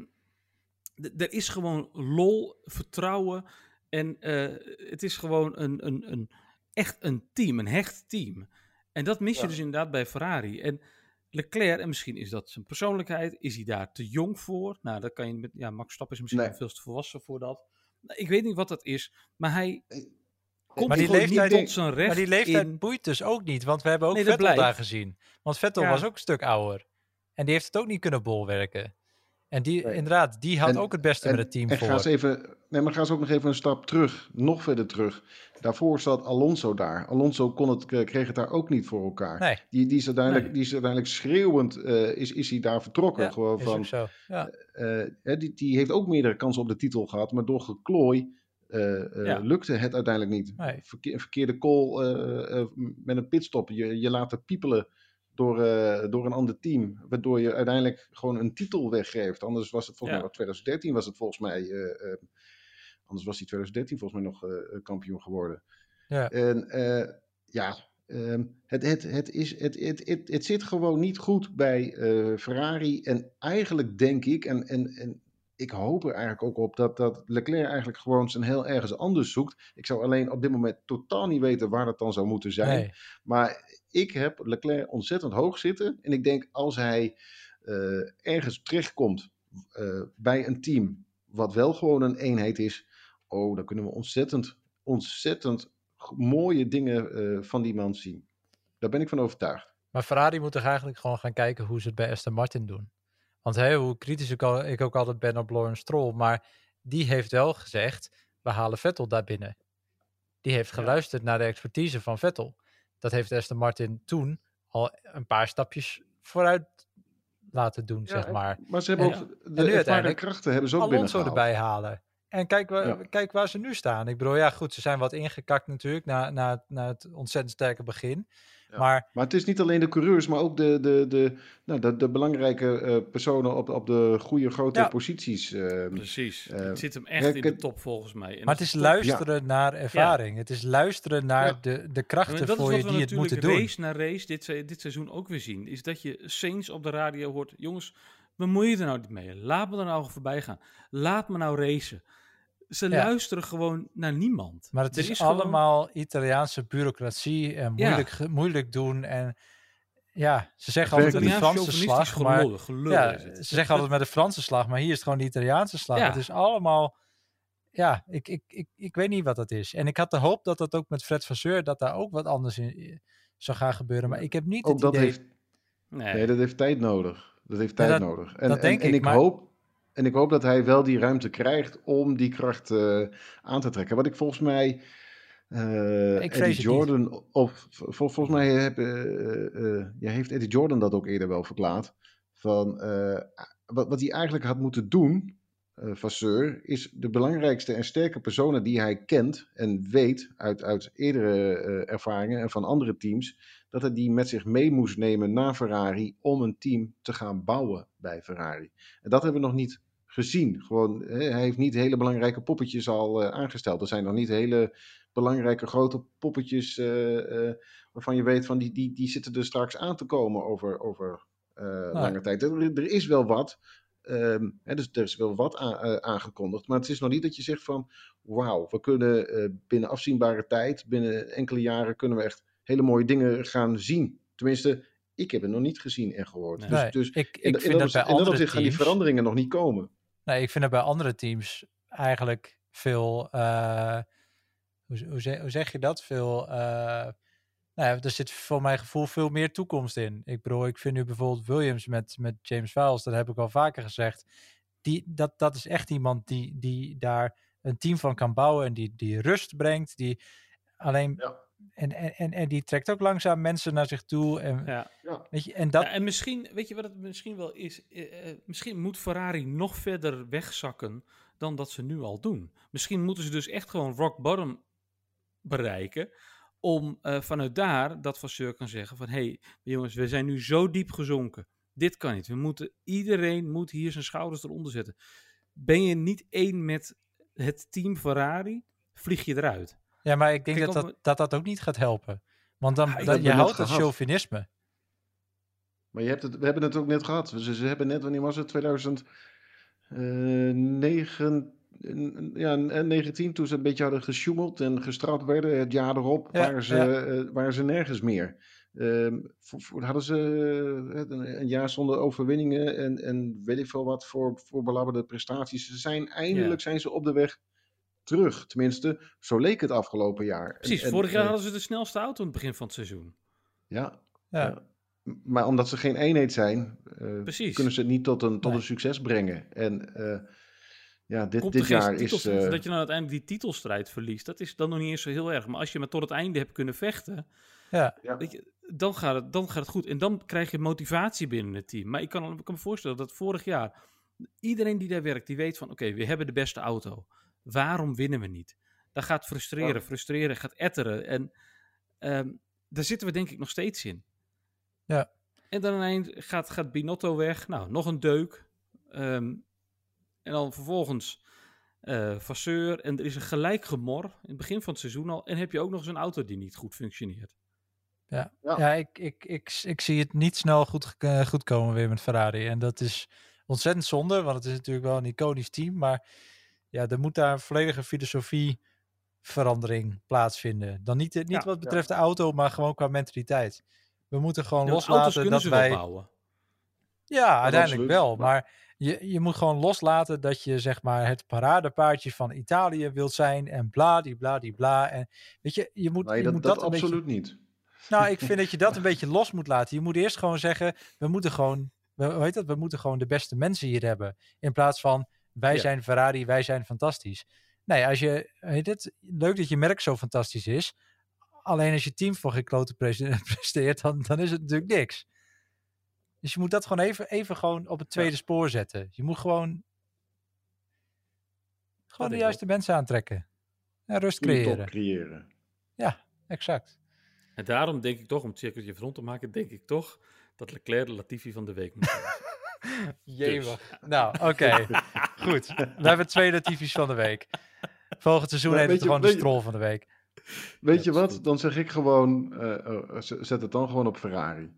er is gewoon lol, vertrouwen. En eh, het is gewoon een, een, een, echt een team, een hecht team. En dat mis je Ja. dus inderdaad bij Ferrari. En Leclerc, en misschien is dat zijn persoonlijkheid, is hij daar te jong voor? Nou, dat kan je met, ja, Max Verstappen is misschien Nee. wel veel te volwassen voor dat. Nou, Ik weet niet wat dat is, maar hij komt Maar die leeftijd- niet tot zijn recht Maar die leeftijd in... boeit dus ook niet, want we hebben ook Nee, Vettel blijft. daar gezien. Want Vettel Ja. was ook een stuk ouder. En die heeft het ook niet kunnen bolwerken. En die, Nee. inderdaad, die had En- ook het beste En, met het team en voor. ga eens even, nee, maar ga eens ook nog even een stap terug, nog verder terug. Daarvoor zat Alonso daar. Alonso kon het, eh, kreeg het daar ook niet voor elkaar. Nee, Die, die, is uiteindelijk, Nee. die is uiteindelijk schreeuwend, eh, is, is hij daar vertrokken. ja, gewoon is van, zo. Ja. eh, die, die heeft ook meerdere kansen op de titel gehad, maar door geklooi Ja. lukte het uiteindelijk niet. Verkeerde call met een pitstop. Je, je laat het piepelen door, eh, door een ander team, waardoor je uiteindelijk gewoon een titel weggeeft. Anders was het volgens Ja. mij, wel 2013 was het volgens mij, eh, eh, anders was hij 2013 volgens mij nog kampioen geworden. Ja. En ja, ehm, het, het, het, is, het, het, het, het zit gewoon niet goed bij Ferrari. En eigenlijk denk ik, en, en, en ik hoop er eigenlijk ook op, dat, dat Leclerc eigenlijk gewoon zijn heel ergens anders zoekt. Ik zou alleen op dit moment totaal niet weten waar dat dan zou moeten zijn. Nee. Maar ik heb Leclerc ontzettend hoog zitten. En ik denk als hij eh, ergens terechtkomt eh, bij een team wat wel gewoon een eenheid is. Oh, dan kunnen we ontzettend, ontzettend mooie dingen eh, van die man zien. Daar ben ik van overtuigd. Maar Ferrari moet toch eigenlijk gewoon gaan kijken hoe ze het bij Aston Martin doen. Want hoe kritisch ik, al, ik ook altijd ben op Lawrence Stroll, maar die heeft wel gezegd, we halen Vettel daar binnen. Die heeft geluisterd naar de expertise van Vettel. Dat heeft Aston Martin toen al een paar stapjes vooruit laten doen, zeg maar. Maar ze hebben En- ook de nu uiteindelijk krachten hebben ze ook Alonso erbij halen. En kijk, waar, Ja. kijk waar ze nu staan. Ik bedoel, ja goed, ze zijn wat ingekakt natuurlijk na, na, na het ontzettend sterke begin. Ja. Maar Maar het is niet alleen de coureurs, maar ook de, de, de, nou, de, de belangrijke eh, personen op, op de goede grote Ja. posities. eh, Precies. Eh, het zit hem echt in de top volgens mij. En Maar het is top. luisteren naar ervaring. Het is luisteren naar Ja. de, de krachten voor je die het moeten doen. race na race dit, dit seizoen ook weer zien. Is dat je Saints op de radio hoort. Jongens, bemoei je er nou niet mee. Laat me er nou voorbij gaan. Laat me nou racen. Ze Ja. luisteren gewoon naar niemand. Maar het is, gewoon- allemaal Italiaanse bureaucratie en moeilijk, moeilijk doen. En ja, ze zeggen altijd Italiaans Franse slag. Maar, gelul, gelul ja, ze zeggen altijd met de Franse slag, maar hier is het gewoon de Italiaanse slag. Ja. Het is allemaal, ja, ik, ik, ik, ik weet niet wat dat is. En ik had de hoop dat dat ook met Fred Vasseur, dat daar ook wat anders in zou gaan gebeuren. Maar ik heb niet ook het dat idee... heeft, Nee. nee, dat heeft tijd nodig. Dat heeft Ja, tijd dat- nodig. En, dat denk en, en ik, ik maar- hoop, en ik hoop dat hij wel die ruimte krijgt om die kracht eh, aan te trekken. Wat ik volgens mij. eh Ik Eddie. Jordan, of vol- volgens mij heb, eh, ja, heeft Eddie Jordan dat ook eerder wel verklaard. Van, wat, wat hij eigenlijk had moeten doen, eh Vasseur, is de belangrijkste en sterke personen die hij kent en weet uit, uit eerdere ervaringen en van andere teams, dat hij die met zich mee moest nemen naar Ferrari om een team te gaan bouwen bij Ferrari. En dat hebben we nog niet gezien. Gewoon, hè, hij heeft niet hele belangrijke poppetjes al eh, aangesteld. Er zijn nog niet hele belangrijke grote poppetjes eh, eh, waarvan je weet van die, die, die zitten er straks aan te komen over, over eh, lange tijd. Er, er is wel wat. ehm, hè, dus er is wel wat aangekondigd. Maar het is nog niet dat je zegt van wauw, we kunnen binnen afzienbare tijd, binnen enkele jaren kunnen we echt hele mooie dingen gaan zien. Tenminste, ik heb het nog niet gezien en gehoord. Nee. Dus, dus ik, ik in, in, vind dat, dat bij dat andere gaan die veranderingen nog niet komen. Nee, ik vind dat bij andere teams eigenlijk veel. eh, hoe, hoe, zeg, hoe zeg je dat? Veel. eh, nou ja, er zit voor mijn gevoel veel meer toekomst in. Ik bedoel, ik vind nu bijvoorbeeld Williams met, met James Vowles, dat heb ik al vaker gezegd. Die, dat, dat is echt iemand die, die daar een team van kan bouwen en die, die rust brengt. Die alleen. Ja. En, en, en, en die trekt ook langzaam mensen naar zich toe. En, Ja. Weet je, en dat, Ja, en misschien, weet je wat het misschien wel is? Eh, eh, misschien moet Ferrari nog verder wegzakken dan dat ze nu al doen. Misschien moeten ze dus echt gewoon rock bottom bereiken. Om eh, vanuit daar dat Vasseur kan zeggen van... hé hey, jongens, we zijn nu zo diep gezonken. Dit kan niet. We moeten, iedereen moet hier zijn schouders eronder zetten. Ben je niet één met het team Ferrari, vlieg je eruit. Ja, maar ik denk Kijk, dat, op- dat, dat dat ook niet gaat helpen. Want dan, Ja, je houdt het chauvinisme. Maar je hebt het, we hebben het ook net gehad. Ze, ze hebben net, wanneer was het? 2009, ja, en 19, toen ze een beetje hadden gesjoemeld en gestraft werden. Het jaar erop Ja, waren, ze, ja. eh, waren ze nergens meer. Ehm, voor, voor- hadden ze eh, een, een jaar zonder overwinningen en, en weet ik veel wat voor, voor belabberde prestaties. Ze zijn eindelijk zijn ze op de weg terug. Tenminste, zo leek het afgelopen jaar. Precies, en, vorig jaar hadden ze de snelste auto in het begin van het seizoen. Ja, Ja. Ja. maar omdat ze geen eenheid zijn, eh, Precies. kunnen ze het niet tot een, tot Nee. een succes brengen. En eh, ja, dit, Komt dit jaar titels- is... eh, dat je nou uiteindelijk die titelstrijd verliest, dat is dan nog niet eens zo heel erg. Maar als je maar tot het einde hebt kunnen vechten, Ja, ja. weet je, dan, gaat het, dan gaat het goed. En dan krijg je motivatie binnen het team. Maar ik kan, ik kan me voorstellen dat vorig jaar iedereen die daar werkt, die weet van oké, we hebben de beste auto. Waarom winnen we niet? Dat gaat frustreren, Ja. frustreren, gaat etteren. En ehm, daar zitten we denk ik nog steeds in. Ja. En dan ineens gaat, gaat Binotto weg. Nou, nog een deuk. Ehm, en dan vervolgens eh Vasseur. En er is een gelijk gemor in het begin van het seizoen al. En heb je ook nog eens een auto die niet goed functioneert. ja. Ja. ja ik, ik, ik, ik zie het niet snel goed, goed komen weer met Ferrari. En dat is ontzettend zonde, want het is natuurlijk wel een iconisch team. Maar ja, er moet daar een volledige filosofieverandering plaatsvinden. Dan niet, niet Ja, wat betreft de auto, maar gewoon qua mentaliteit. We moeten gewoon Ja, loslaten dat wij... bouwen. Ja, uiteindelijk absoluut. wel. Maar- je, je moet gewoon loslaten dat je zeg maar het paradepaardje van Italië wilt zijn en bla die bla die bla. En weet je, je moet, nee, je dat, moet dat, dat, een beetje. absoluut niet. Nou, ik vind <laughs> dat je dat een beetje los moet laten. Je moet eerst gewoon zeggen, we moeten gewoon, we, hoe heet dat? We moeten gewoon de beste mensen hier hebben. In plaats van wij Ja. zijn Ferrari, wij zijn fantastisch. Nee, als je, heet het, leuk dat je merk zo fantastisch is. Alleen als je team voor geen klote prese- <laughs> presteert, dan, dan is het natuurlijk niks. Dus je moet dat gewoon even, even gewoon op het tweede spoor zetten. Je moet gewoon, gewoon de juiste mensen aantrekken. En rust creëren. creëren. Exact. En daarom denk ik toch, om het cirkeltje rond te maken, denk ik toch dat Leclerc de Latifi van de week moet zijn. <laughs> <laughs> Jemig. Nou, oké. <laughs> Goed. We hebben twee Latifi's van de week. Volgend seizoen Maar heet het gewoon de strol van de week. Weet Ja, je wat? goed. Dan zeg ik gewoon, eh, eh, z- zet het dan gewoon op Ferrari.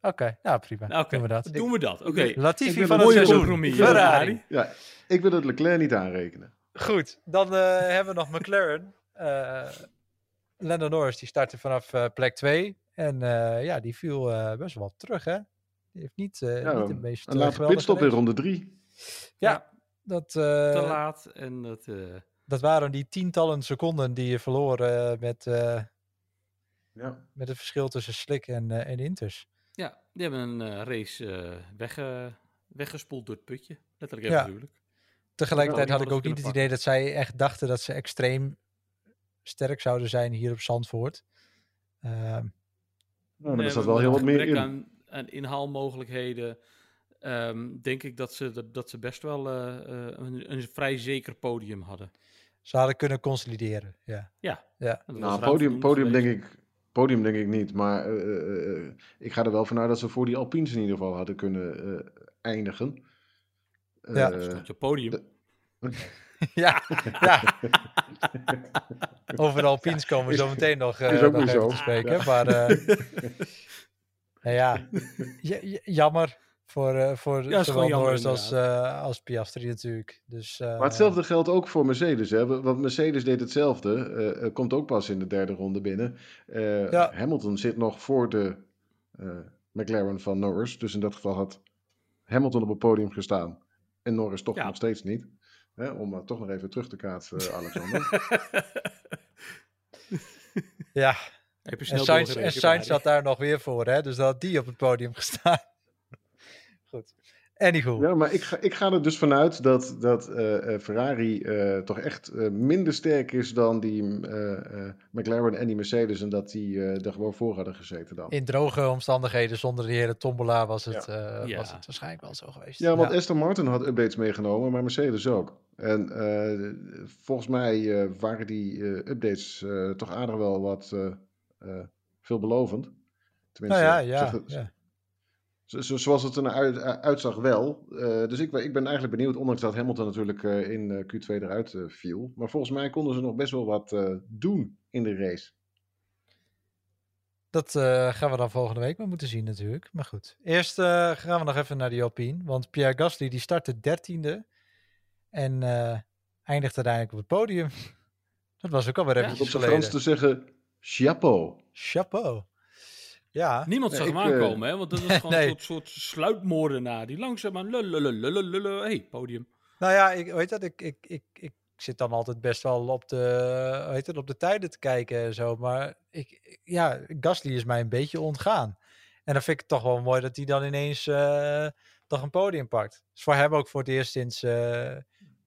Oké, nou prima. Nou, Doen we dat. doen we dat. Oké, Latifi van het seizoen. compromis. Ferrari. Ja, ik wil het Leclerc niet aanrekenen. Goed. Dan eh, hebben we nog McLaren. Eh Lando Norris die startte vanaf eh, plek 2. En eh, ja, die viel eh, best wel terug, hè? Die heeft niet, eh Ja, niet de meest Een eh, late geweldige pitstop in ronde drie. Ja, dat, eh, te laat. En dat, eh, dat waren die tientallen seconden die je verloor eh, met, eh, Ja. met het verschil tussen Slick en, eh, en Inters. ja, die hebben een eh, race eh, wegge- weggespoeld door het putje. Letterlijk en Ja. figuurlijk. Tegelijkertijd Ja, had ik ook niet het idee dat zij echt dachten dat ze extreem sterk zouden zijn hier op Zandvoort. Ehm, Nou, maar Nee, er staat maar wel heel wat meer in. Aan, aan inhaalmogelijkheden. ehm, denk ik dat ze, dat, dat ze best wel eh, eh, een, een vrij zeker podium hadden. ze hadden kunnen consolideren. Ja. Ja. Ja. Nou, podium, podium, denk ik, podium denk ik niet. Maar eh, ik ga er wel vanuit dat ze voor die Alpines in ieder geval hadden kunnen eh, eindigen. Ja. Stond je op podium. de- <laughs> ja, ja. Over de Alpines komen we zo meteen nog, eh is ook nog weer even zo. te spreken. Maar eh, <laughs> nou ja, jammer voor, eh voor Ja, zowel jammer, als, eh, als Piastri natuurlijk. Dus, eh, Maar hetzelfde geldt ook voor Mercedes. Hè? Want Mercedes deed hetzelfde. komt ook pas in de derde ronde binnen. Eh, Ja. Hamilton zit nog voor de eh, McLaren van Norris. Dus in dat geval had Hamilton op het podium gestaan. En Norris toch Ja. nog steeds niet. Hè? Om maar toch nog even terug te kaatsen, <laughs> Alexander. Ja, Heb je en snel Sainz, en zat daar nog weer voor, hè? dus dat had die op het podium gestaan. <laughs> Goed. Anywho. Ja, maar ik ga, ik ga er dus vanuit dat, dat eh, eh, Ferrari eh, toch echt eh, minder sterk is dan die eh, eh, McLaren en die Mercedes. En dat die eh, er gewoon voor hadden gezeten dan. In droge omstandigheden, zonder de hele tombola, was het, eh, Ja. was het waarschijnlijk wel zo geweest. Ja, want Aston Martin had updates meegenomen, maar Mercedes ook. En eh, volgens mij eh, waren die eh, updates eh, toch aardig wel wat veelbelovend. Tenminste, nou ja, ja, zeg het- ja. zo- zo- zoals het er naar uit, eh, uitzag wel. Eh, dus ik, ben- ik ben eigenlijk benieuwd, ondanks dat Hamilton natuurlijk eh, in eh, Q2 eruit eh, viel. Maar volgens mij konden ze nog best wel wat eh, doen in de race. Dat eh, gaan we dan volgende week maar moeten zien natuurlijk. Maar goed. Eerst eh, gaan we nog even naar die Alpine. Want Pierre Gasly die startte dertiende. En eh eindigt uiteindelijk op het podium. <laughs> Dat was ook alweer Ja, op zijn Frans geleden. te zeggen, chapeau. Chapeau. Ja, Niemand zag ik, hem eh, aankomen, hè? Want dat was <laughs> gewoon Nee. een soort, soort sluipmoordenaar. Die langzaam aan lulululululul. hey, podium. nou ja, ik weet dat, ik, ik, ik, ik zit dan altijd best wel op de, heet het, op de tijden te kijken en zo. Maar ik, ja, Gasly is mij een beetje ontgaan. En dan vind ik het toch wel mooi dat hij dan ineens eh, toch een podium pakt. Dus voor hem ook voor het eerst sinds eh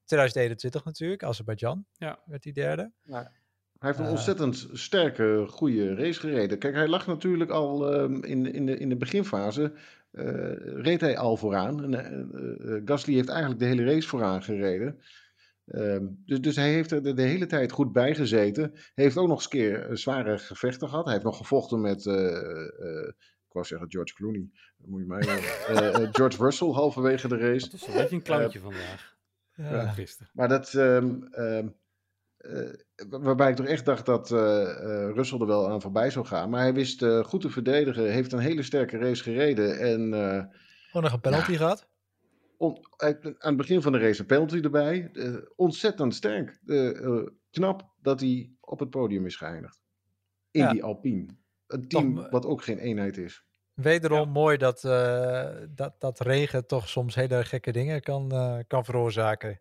2021 natuurlijk. Azerbeidzjan Ja. werd hij derde. Hij heeft een Eh. ontzettend sterke, goede race gereden. Kijk, hij lag natuurlijk al ehm, in, in, de, in de beginfase. eh, reed hij al vooraan. En, eh, Gasly heeft eigenlijk de hele race vooraan gereden. Ehm, dus, dus hij heeft er de, de hele tijd goed bij gezeten. Hij heeft ook nog eens een keer zware gevechten gehad. Hij heeft nog gevochten met. eh, eh, ik wou zeggen George Clooney. Dat moet je mij. <laughs> George Russell halverwege de race. Dat is een beetje een clowntje vandaag. Ja. Gisteren. Maar dat. ehm, ehm, eh, wa- waarbij ik toch echt dacht dat eh eh, Russell er wel aan voorbij zou gaan. Maar hij wist goed te verdedigen. Heeft een hele sterke race gereden. En eh, Ook nog een penalty gehad. on- hij- aan het begin van de race een penalty erbij. Eh, ontzettend sterk. Knap dat hij op het podium is geëindigd. In Ja. die Alpine. Een team wat ook geen eenheid is. Wederom mooi dat, eh, dat, dat regen toch soms hele gekke dingen kan, eh, kan veroorzaken.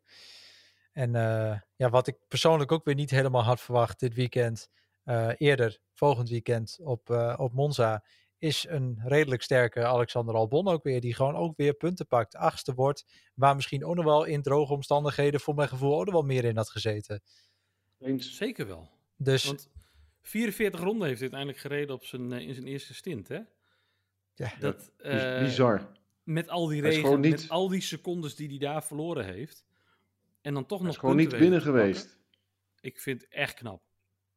En eh, ja, wat ik persoonlijk ook weer niet helemaal had verwacht dit weekend, eh, eerder, volgend weekend op, eh, op Monza, is een redelijk sterke Alexander Albon ook weer, die gewoon ook weer punten pakt. Achtste wordt, waar misschien ook nog wel in droge omstandigheden voor mijn gevoel ook nog wel meer in had gezeten. Eens. Zeker wel. Dus Want 44 ronden heeft hij uiteindelijk gereden op zijn, in zijn eerste stint, hè? ja, Dat, Biz- eh, Bizar. Met al die regen, niet- met al die secondes die hij daar verloren heeft. En dan toch nog is gewoon niet binnen weten geweest. Ik vind het echt knap.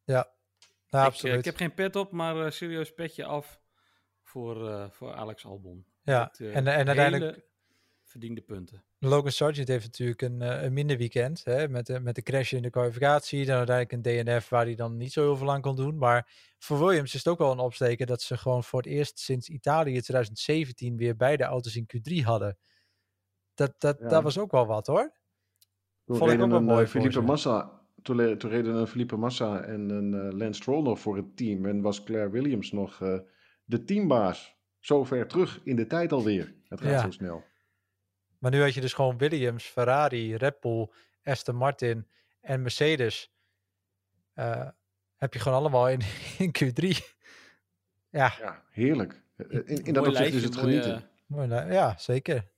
ja, ik, eh, absoluut. ik heb geen pet op, maar eh, serieus petje af voor, eh, voor Alex Albon. ja, en, en uiteindelijk verdiende punten. Logan Sargent heeft natuurlijk een, eh, een minder weekend. Hè, met, de, met de crash in de kwalificatie. Dan uiteindelijk een DNF waar hij dan niet zo heel veel aan kon doen. Maar voor Williams is het ook wel een opsteken dat ze gewoon voor het eerst sinds Italië 2017 weer beide auto's in Q3 hadden. Dat, dat, Ja. dat was ook wel wat hoor. Toen Vond ik reden ook een, eh, voor Felipe. Massa. Toen, reden een Felipe Massa en een eh, Lance Stroll nog voor het team. En was Claire Williams nog eh, de teambaas. Zo ver terug in de tijd alweer. Het gaat Ja. zo snel. Maar nu had je dus gewoon Williams, Ferrari, Red Bull, Aston Martin en Mercedes. Eh, heb je gewoon allemaal in, <laughs> in Q3. Ja, Ja, heerlijk. In, in dat opzicht is het mooie, genieten. mooi, nou, ja zeker.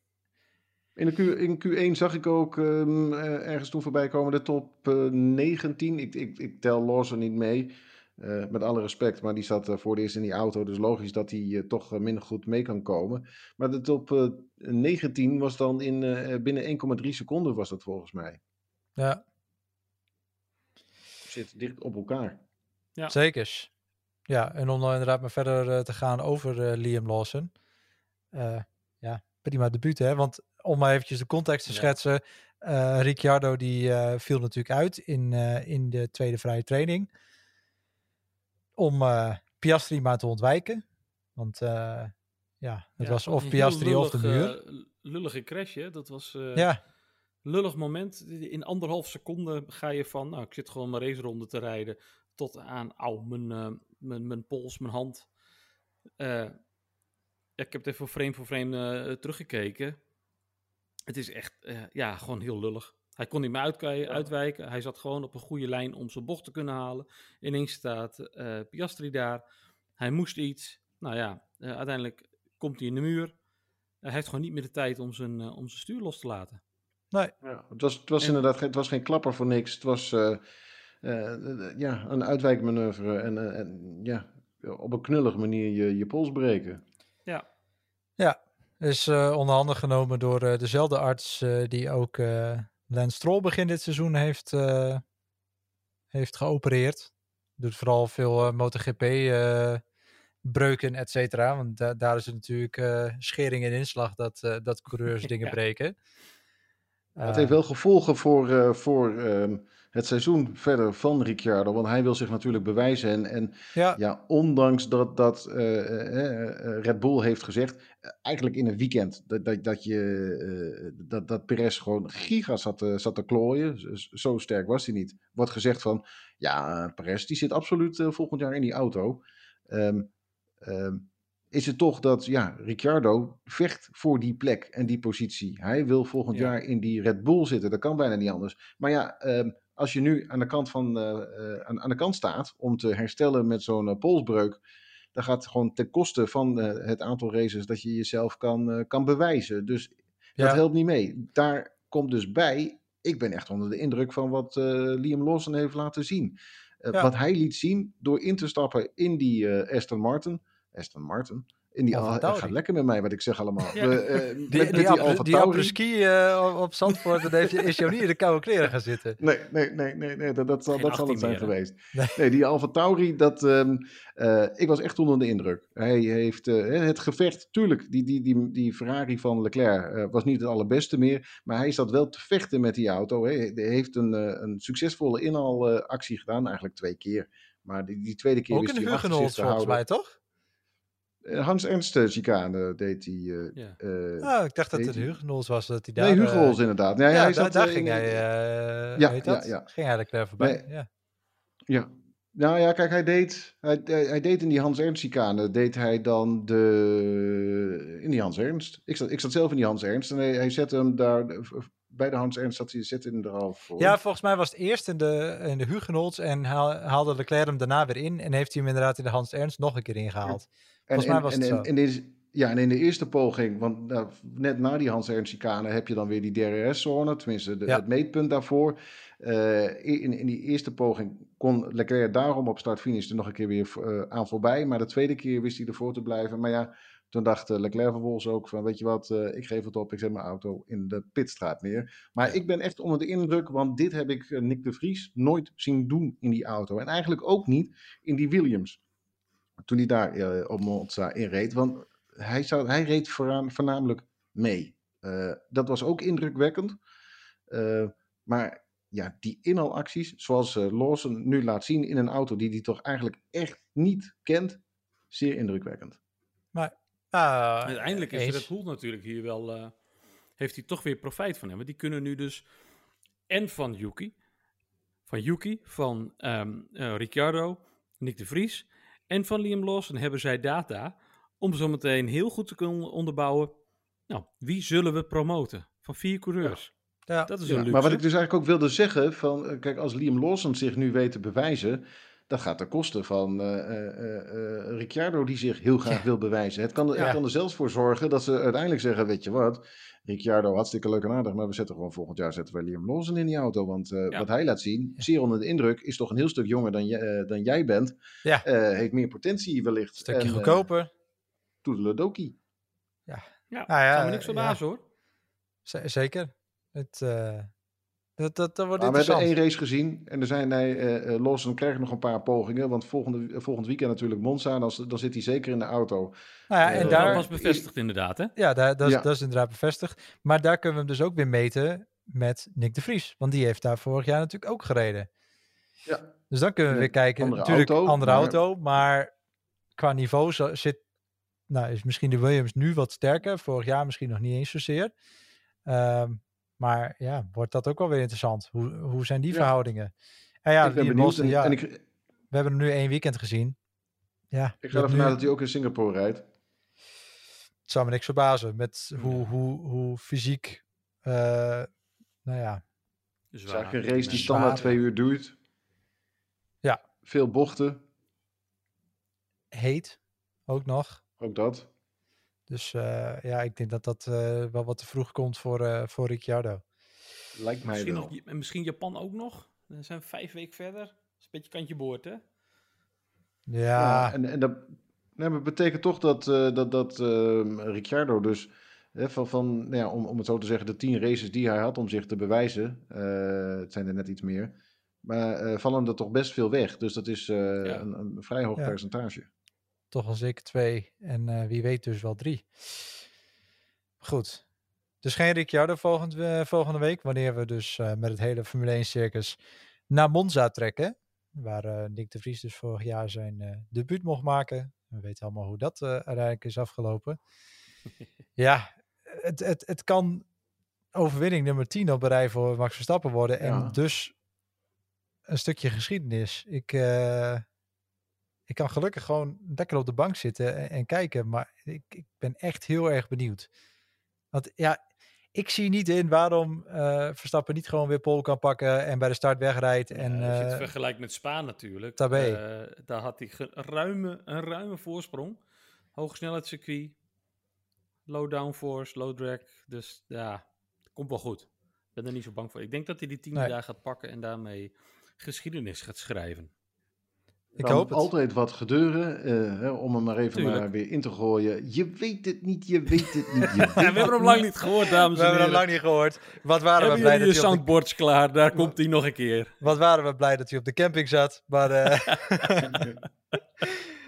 In, de Q, in Q1 zag ik ook ehm, eh, ergens toen voorbij komen de top eh, 19. Ik, ik, ik tel Lawson niet mee, eh, met alle respect. Maar die zat eh, voor het eerst in die auto. Dus logisch dat hij eh, toch eh, minder goed mee kan komen. Maar de top eh, 19 was dan in, eh, binnen 1,3 seconden was dat volgens mij. Ja, Zit dicht op elkaar. Ja. Zekers. Ja, en om dan inderdaad maar verder eh, te gaan over eh, Liam Lawson. Eh, ja, prima debuut hè. Want om maar eventjes de context te schetsen. eh, Ricciardo die eh, viel natuurlijk uit in, eh, in de tweede vrije training. Om Piastri maar te ontwijken. Want ja, het Ja, was of Piastri of de muur. lullige crash, hè? Dat was ja, lullig moment. In anderhalf seconde ga je van, nou, ik zit gewoon mijn raceronde te rijden, tot aan, au, mijn, mijn, mijn pols, mijn hand. Ik heb het even frame voor frame teruggekeken. Het is echt, eh, ja, gewoon heel lullig. Hij kon niet meer uitkijken, uitwijken. Hij zat gewoon op een goede lijn om zijn bocht te kunnen halen. Ineens staat eh, Piastri daar. Hij moest iets. Nou ja, eh, uiteindelijk komt hij in de muur. Hij heeft gewoon niet meer de tijd om zijn, eh, om zijn stuur los te laten. nee, Ja, het was, het was En- inderdaad geen, het was geen klapper voor niks. Het was eh, eh, ja, een uitwijkmanoeuvre. En, eh, en ja, op een knullige manier je, je pols breken. Ja, is eh onder handen genomen door eh, dezelfde arts eh, die ook eh Lance Stroll begin dit seizoen heeft, eh, heeft geopereerd. Doet vooral veel eh, MotoGP eh, breuken, et cetera. Want da- daar is het natuurlijk eh, schering en inslag dat, eh, dat coureurs <laughs> dingen Ja. breken. het Eh, heeft wel gevolgen voor, eh, voor ehm, het seizoen verder van Ricciardo. Want hij wil zich natuurlijk bewijzen. En, en ja, ja, ondanks dat, dat eh, eh, eh, Red Bull heeft gezegd, eigenlijk in een weekend, dat, dat, dat, je, dat, dat Perez gewoon giga zat, te- zat te klooien. Zo sterk was hij niet. Wordt gezegd van, ja, Perez die zit absoluut volgend jaar in die auto. Ehm, ehm, is het toch dat, ja, Ricciardo vecht voor die plek en die positie. Hij wil volgend Ja. jaar in die Red Bull zitten. Dat kan bijna niet anders. Maar ja, ehm, als je nu aan de kant, van, eh, eh, aan, aan de kant staat om te herstellen met zo'n eh, polsbreuk, dat gaat gewoon ten koste van het aantal races dat je jezelf kan, kan bewijzen. Dus dat helpt niet mee. Daar komt dus bij, ik ben echt onder de indruk van wat Liam Lawson heeft laten zien. Ja. Wat hij liet zien door in te stappen in die Aston Martin. Aston Martin. In die, Alfa Al- gaat lekker met mij wat ik zeg allemaal. Ja. We, eh, met- Die, met Alfa op- Zandvoort, dat heeft, je- is jou niet in de koude kleren gaan zitten. Nee, nee, nee, nee, nee dat, dat, zal, Geen dat zal het 18 zijn meer, geweest. Nee. Nee, die Alfa Tauri, dat, ehm, eh, ik was echt onder de indruk. Hij heeft eh, het gevecht, tuurlijk, die, die, die, die Ferrari van Leclerc eh, was niet het allerbeste meer, maar hij zat wel te vechten met die auto. Hè. Hij heeft een, eh, een succesvolle inhaalactie gedaan, eigenlijk twee keer. Maar die, die tweede keer Ook wist in hij Hugenholz te volgens houden. mij, toch? Eh, Hans Ernst eh, chicane deed hij. eh, Ja. eh, Ah, ik dacht dat het de Hugenholz was, dat hij daar... nee, Hugo Hols inderdaad. Ja, Ja, hij daar, zat, daar ging in- hij, eh Ja, dat? Ging hij er voorbij, Nee. ja. Ja. Nou ja, kijk, hij deed, hij, hij, deed in die Hans Ernst chicane, deed hij dan de, in die Hans Ernst. Ik zat, ik zat zelf in die Hans Ernst en hij, hij zette hem daar, bij de Hans Ernst zat hij, zette hem er al voor. Ja, volgens mij was het eerst in de, in de Hugenholz en haal- haalde Leclerc hem daarna weer in. En heeft hij hem inderdaad in de Hans Ernst nog een keer ingehaald. Volgens mij en- was en, het en, zo. en deze- ja, en in de eerste poging, want nou, net na die Hans Ernst chicane heb je dan weer die DRS-zone, tenminste de, Ja. het meetpunt daarvoor. Eh, in, in die eerste poging kon Leclerc daarom op start-finish er nog een keer weer eh, aan voorbij. Maar de tweede keer wist hij ervoor te blijven. Maar ja, toen dacht eh, Leclerc vervolgens ook van, weet je wat, ik geef het op, ik zet mijn auto in de pitstraat neer. Maar Ja. ik ben echt onder de indruk, want dit heb ik Nick de Vries nooit zien doen in die auto. En eigenlijk ook niet in die Williams. Toen hij daar eh, op Monza in reed, want hij, zou, hij reed vooraan, voornamelijk mee. Eh, dat was ook indrukwekkend. Eh, maar ja, die inhaalacties, zoals eh, Lawson nu laat zien in een auto die hij toch eigenlijk echt niet kent, zeer indrukwekkend. Ah, Uiteindelijk is. Red Bull natuurlijk hier wel, eh, heeft hij toch weer profijt van hem. Want die kunnen nu dus, en van Yuki, van Yuki, van ehm, eh, Ricciardo, Nick de Vries en van Liam Lawson hebben zij data om zo meteen heel goed te kunnen onderbouwen. Nou, wie zullen we promoten? Van vier coureurs. Ja. Dat is Ja, een luxe. maar wat ik dus eigenlijk ook wilde zeggen, van, eh, kijk, als Liam Lawson zich nu weet te bewijzen, dat gaat ten koste van eh, eh, eh, eh, Ricciardo die zich heel graag Ja. wil bewijzen. Het kan, er- het Ja. kan er zelfs voor zorgen dat ze uiteindelijk zeggen, weet je wat, Ricciardo hartstikke leuk en aardig, maar we zetten gewoon volgend jaar zetten wij Liam Lawson in die auto, want eh, Ja. wat hij laat zien, Ja. zeer onder de indruk, is toch een heel stuk jonger dan, jij- eh, dan jij bent, Ja. Eh, heeft meer potentie wellicht. Een stukje En, goedkoper. toedeledokie. Ja, Nou zou ja, me niks verbazen hoor. Z- zeker. Het, eh, dat, dat, dat wordt Maar we hebben één race gezien en er zijn nee, eh, eh, Lawson krijgt nog een paar pogingen. Want volgende, volgend weekend natuurlijk Monza, dan, dan zit hij zeker in de auto. Nou ja, en Eh, Dat daar, was bevestigd inderdaad hè. ja, daar, dat, is, Ja. dat is inderdaad bevestigd. Maar daar kunnen we hem dus ook weer meten met Nick de Vries. Want die heeft daar vorig jaar natuurlijk ook gereden. Ja. Dus dan kunnen we weer kijken. andere Natuurlijk auto, andere maar- auto, maar qua niveau zo- zit, nou, is misschien de Williams nu wat sterker. Vorig jaar misschien nog niet eens zozeer. Ehm, maar ja, wordt dat ook wel weer interessant. Hoe, hoe zijn die Ja. verhoudingen? En ja, ik ben benieuwd. En, ja, en ik, we hebben hem nu één weekend gezien. Ja, ik ga ervan uit dat hij ook in Singapore rijdt. het zou me niks verbazen met hoe, hoe, hoe fysiek, eh, nou ja, Het is Zwaar. eigenlijk een race die Zwaar, standaard twee uur duurt. Ja. Veel bochten, heet ook nog. ook dat. Dus eh, ja, ik denk dat dat eh, wel wat te vroeg komt voor, eh voor Ricciardo. Lijkt mij Misschien, wel. nog, en misschien Japan ook nog. Dan zijn we vijf weken verder. Dat is een beetje kantje boord hè. Ja, Ja, en, en dat, nee, maar betekent toch dat, eh, dat, dat ehm, Ricciardo dus, hè, van, van, nou ja, om, om het zo te zeggen, de tien races die hij had om zich te bewijzen, eh, het zijn er net iets meer, maar eh, vallen er toch best veel weg. Dus dat is eh, een, een vrij hoog Ja. percentage. Toch al zeker twee. En eh, wie weet dus wel drie. Goed. Dus geen Ricciardo volgende, eh, volgende week. Wanneer we dus eh, met het hele Formule 1 circus naar Monza trekken. Waar Nick de Vries dus vorig jaar zijn debuut mocht maken. We weten allemaal hoe dat uiteindelijk is afgelopen. <laughs> ja, het, het, het kan overwinning nummer 10 op een rij voor Max Verstappen worden. En Ja. dus een stukje geschiedenis. Ik, ik kan gelukkig gewoon lekker op de bank zitten en, en kijken. Maar ik, ik ben echt heel erg benieuwd. Want ja, ik zie niet in waarom eh, Verstappen niet gewoon weer pole kan pakken en bij de start wegrijdt. En, Ja, als je het eh, vergelijkt met Spa natuurlijk. Eh, daar had hij ruime, een ruime voorsprong. Hoogsnelheidscircuit. Low downforce, low drag. Dus ja, het komt wel goed. Ik ben er niet zo bang voor. Ik denk dat hij die tiende Nee. daar gaat pakken en daarmee geschiedenis gaat schrijven. Ik kan hoop het. altijd wat gebeuren, eh, hè, om hem maar even Tuurlijk. maar weer in te gooien. Je weet het niet, je weet het niet. Je <laughs> weet Ja, we hebben hem lang niet gehoord, dames We en hebben hem heren. lang niet gehoord. Wat waren, we Hebben blij dat de, soundboards klaar? Daar komt hij nog een keer. wat waren we blij dat hij op de camping zat. Maar eh, <laughs>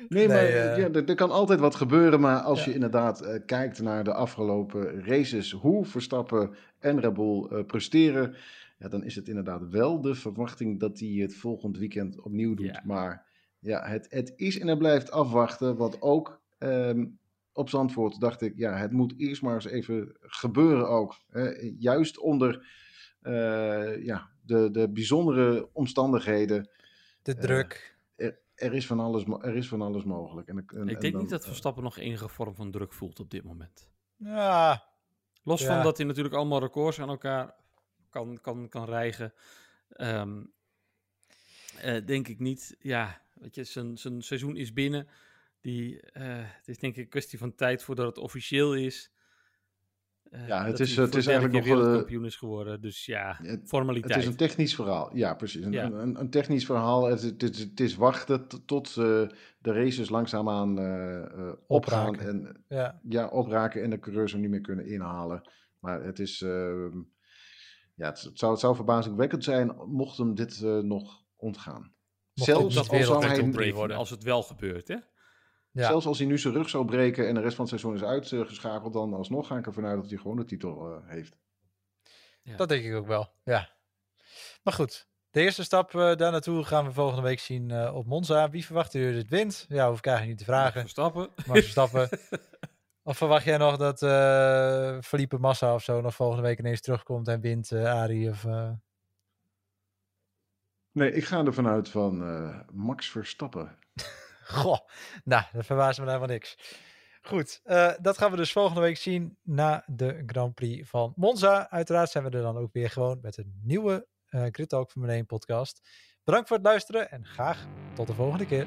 Nee, maar Nee, eh, ja, er, er kan altijd wat gebeuren. Maar als Ja. je inderdaad eh, kijkt naar de afgelopen races, hoe Verstappen en Red eh, presteren, ja, dan is het inderdaad wel de verwachting dat hij het volgend weekend opnieuw doet. Ja. Maar ja, het, het is en het blijft afwachten. Wat ook ehm, op Zandvoort dacht ik, ja, het moet eerst maar eens even gebeuren ook. Hè. Juist onder eh, ja, de, de bijzondere omstandigheden. de Eh, druk. Er is van alles, er is van alles mogelijk. En, en- Ik en denk dan, niet dat eh, Verstappen nog enige vorm van druk voelt op dit moment. ja, Los Ja. van dat hij natuurlijk allemaal records aan elkaar kan, kan, kan rijgen. ehm, eh, denk ik niet. Ja, weet je, zijn, zijn seizoen is binnen. Die, eh, het is denk ik een kwestie van tijd voordat het officieel is. Eh, Ja, het dat is- hij het is eigenlijk nog, eh, wereldkampioen is geworden. Dus ja, Het- formaliteit. Het is een technisch verhaal. Ja, precies. Een, Ja. een, technisch verhaal. Het, het, is- het is wachten tot eh, de races langzaamaan eh eh, opgaan. Opraken. En ja. ja, opraken en de coureurs hem niet meer kunnen inhalen. Maar het is. ehm, ja, het, het zou, het zou verbazingwekkend zijn mocht hem dit eh, nog ontgaan. Zelfs niet als, hij, worden. worden als het wel gebeurt, hè? Ja. zelfs als hij nu zijn rug zou breken en de rest van het seizoen is uitgeschakeld, dan alsnog ga ik ervan uit dat hij gewoon de titel eh, heeft. Ja. Dat denk ik ook wel, ja. Maar goed, de eerste stap eh, daar naartoe gaan we volgende week zien eh, op Monza. Wie verwachten jullie dit wint? Ja, hoef ik eigenlijk niet te vragen. Verstappen. Max Verstappen. <laughs> of verwacht jij nog dat eh Felipe Massa of zo nog volgende week ineens terugkomt en wint, eh Arie? Of, eh, Nee, ik ga ervan uit van eh, Max Verstappen. <laughs> Goh, nou, dat verbaast me helemaal niks. Goed, eh, dat gaan we dus volgende week zien na de Grand Prix van Monza. Uiteraard zijn we er dan ook weer gewoon met een nieuwe eh Grid Talk Formule 1 podcast. Bedankt voor het luisteren en graag tot de volgende keer.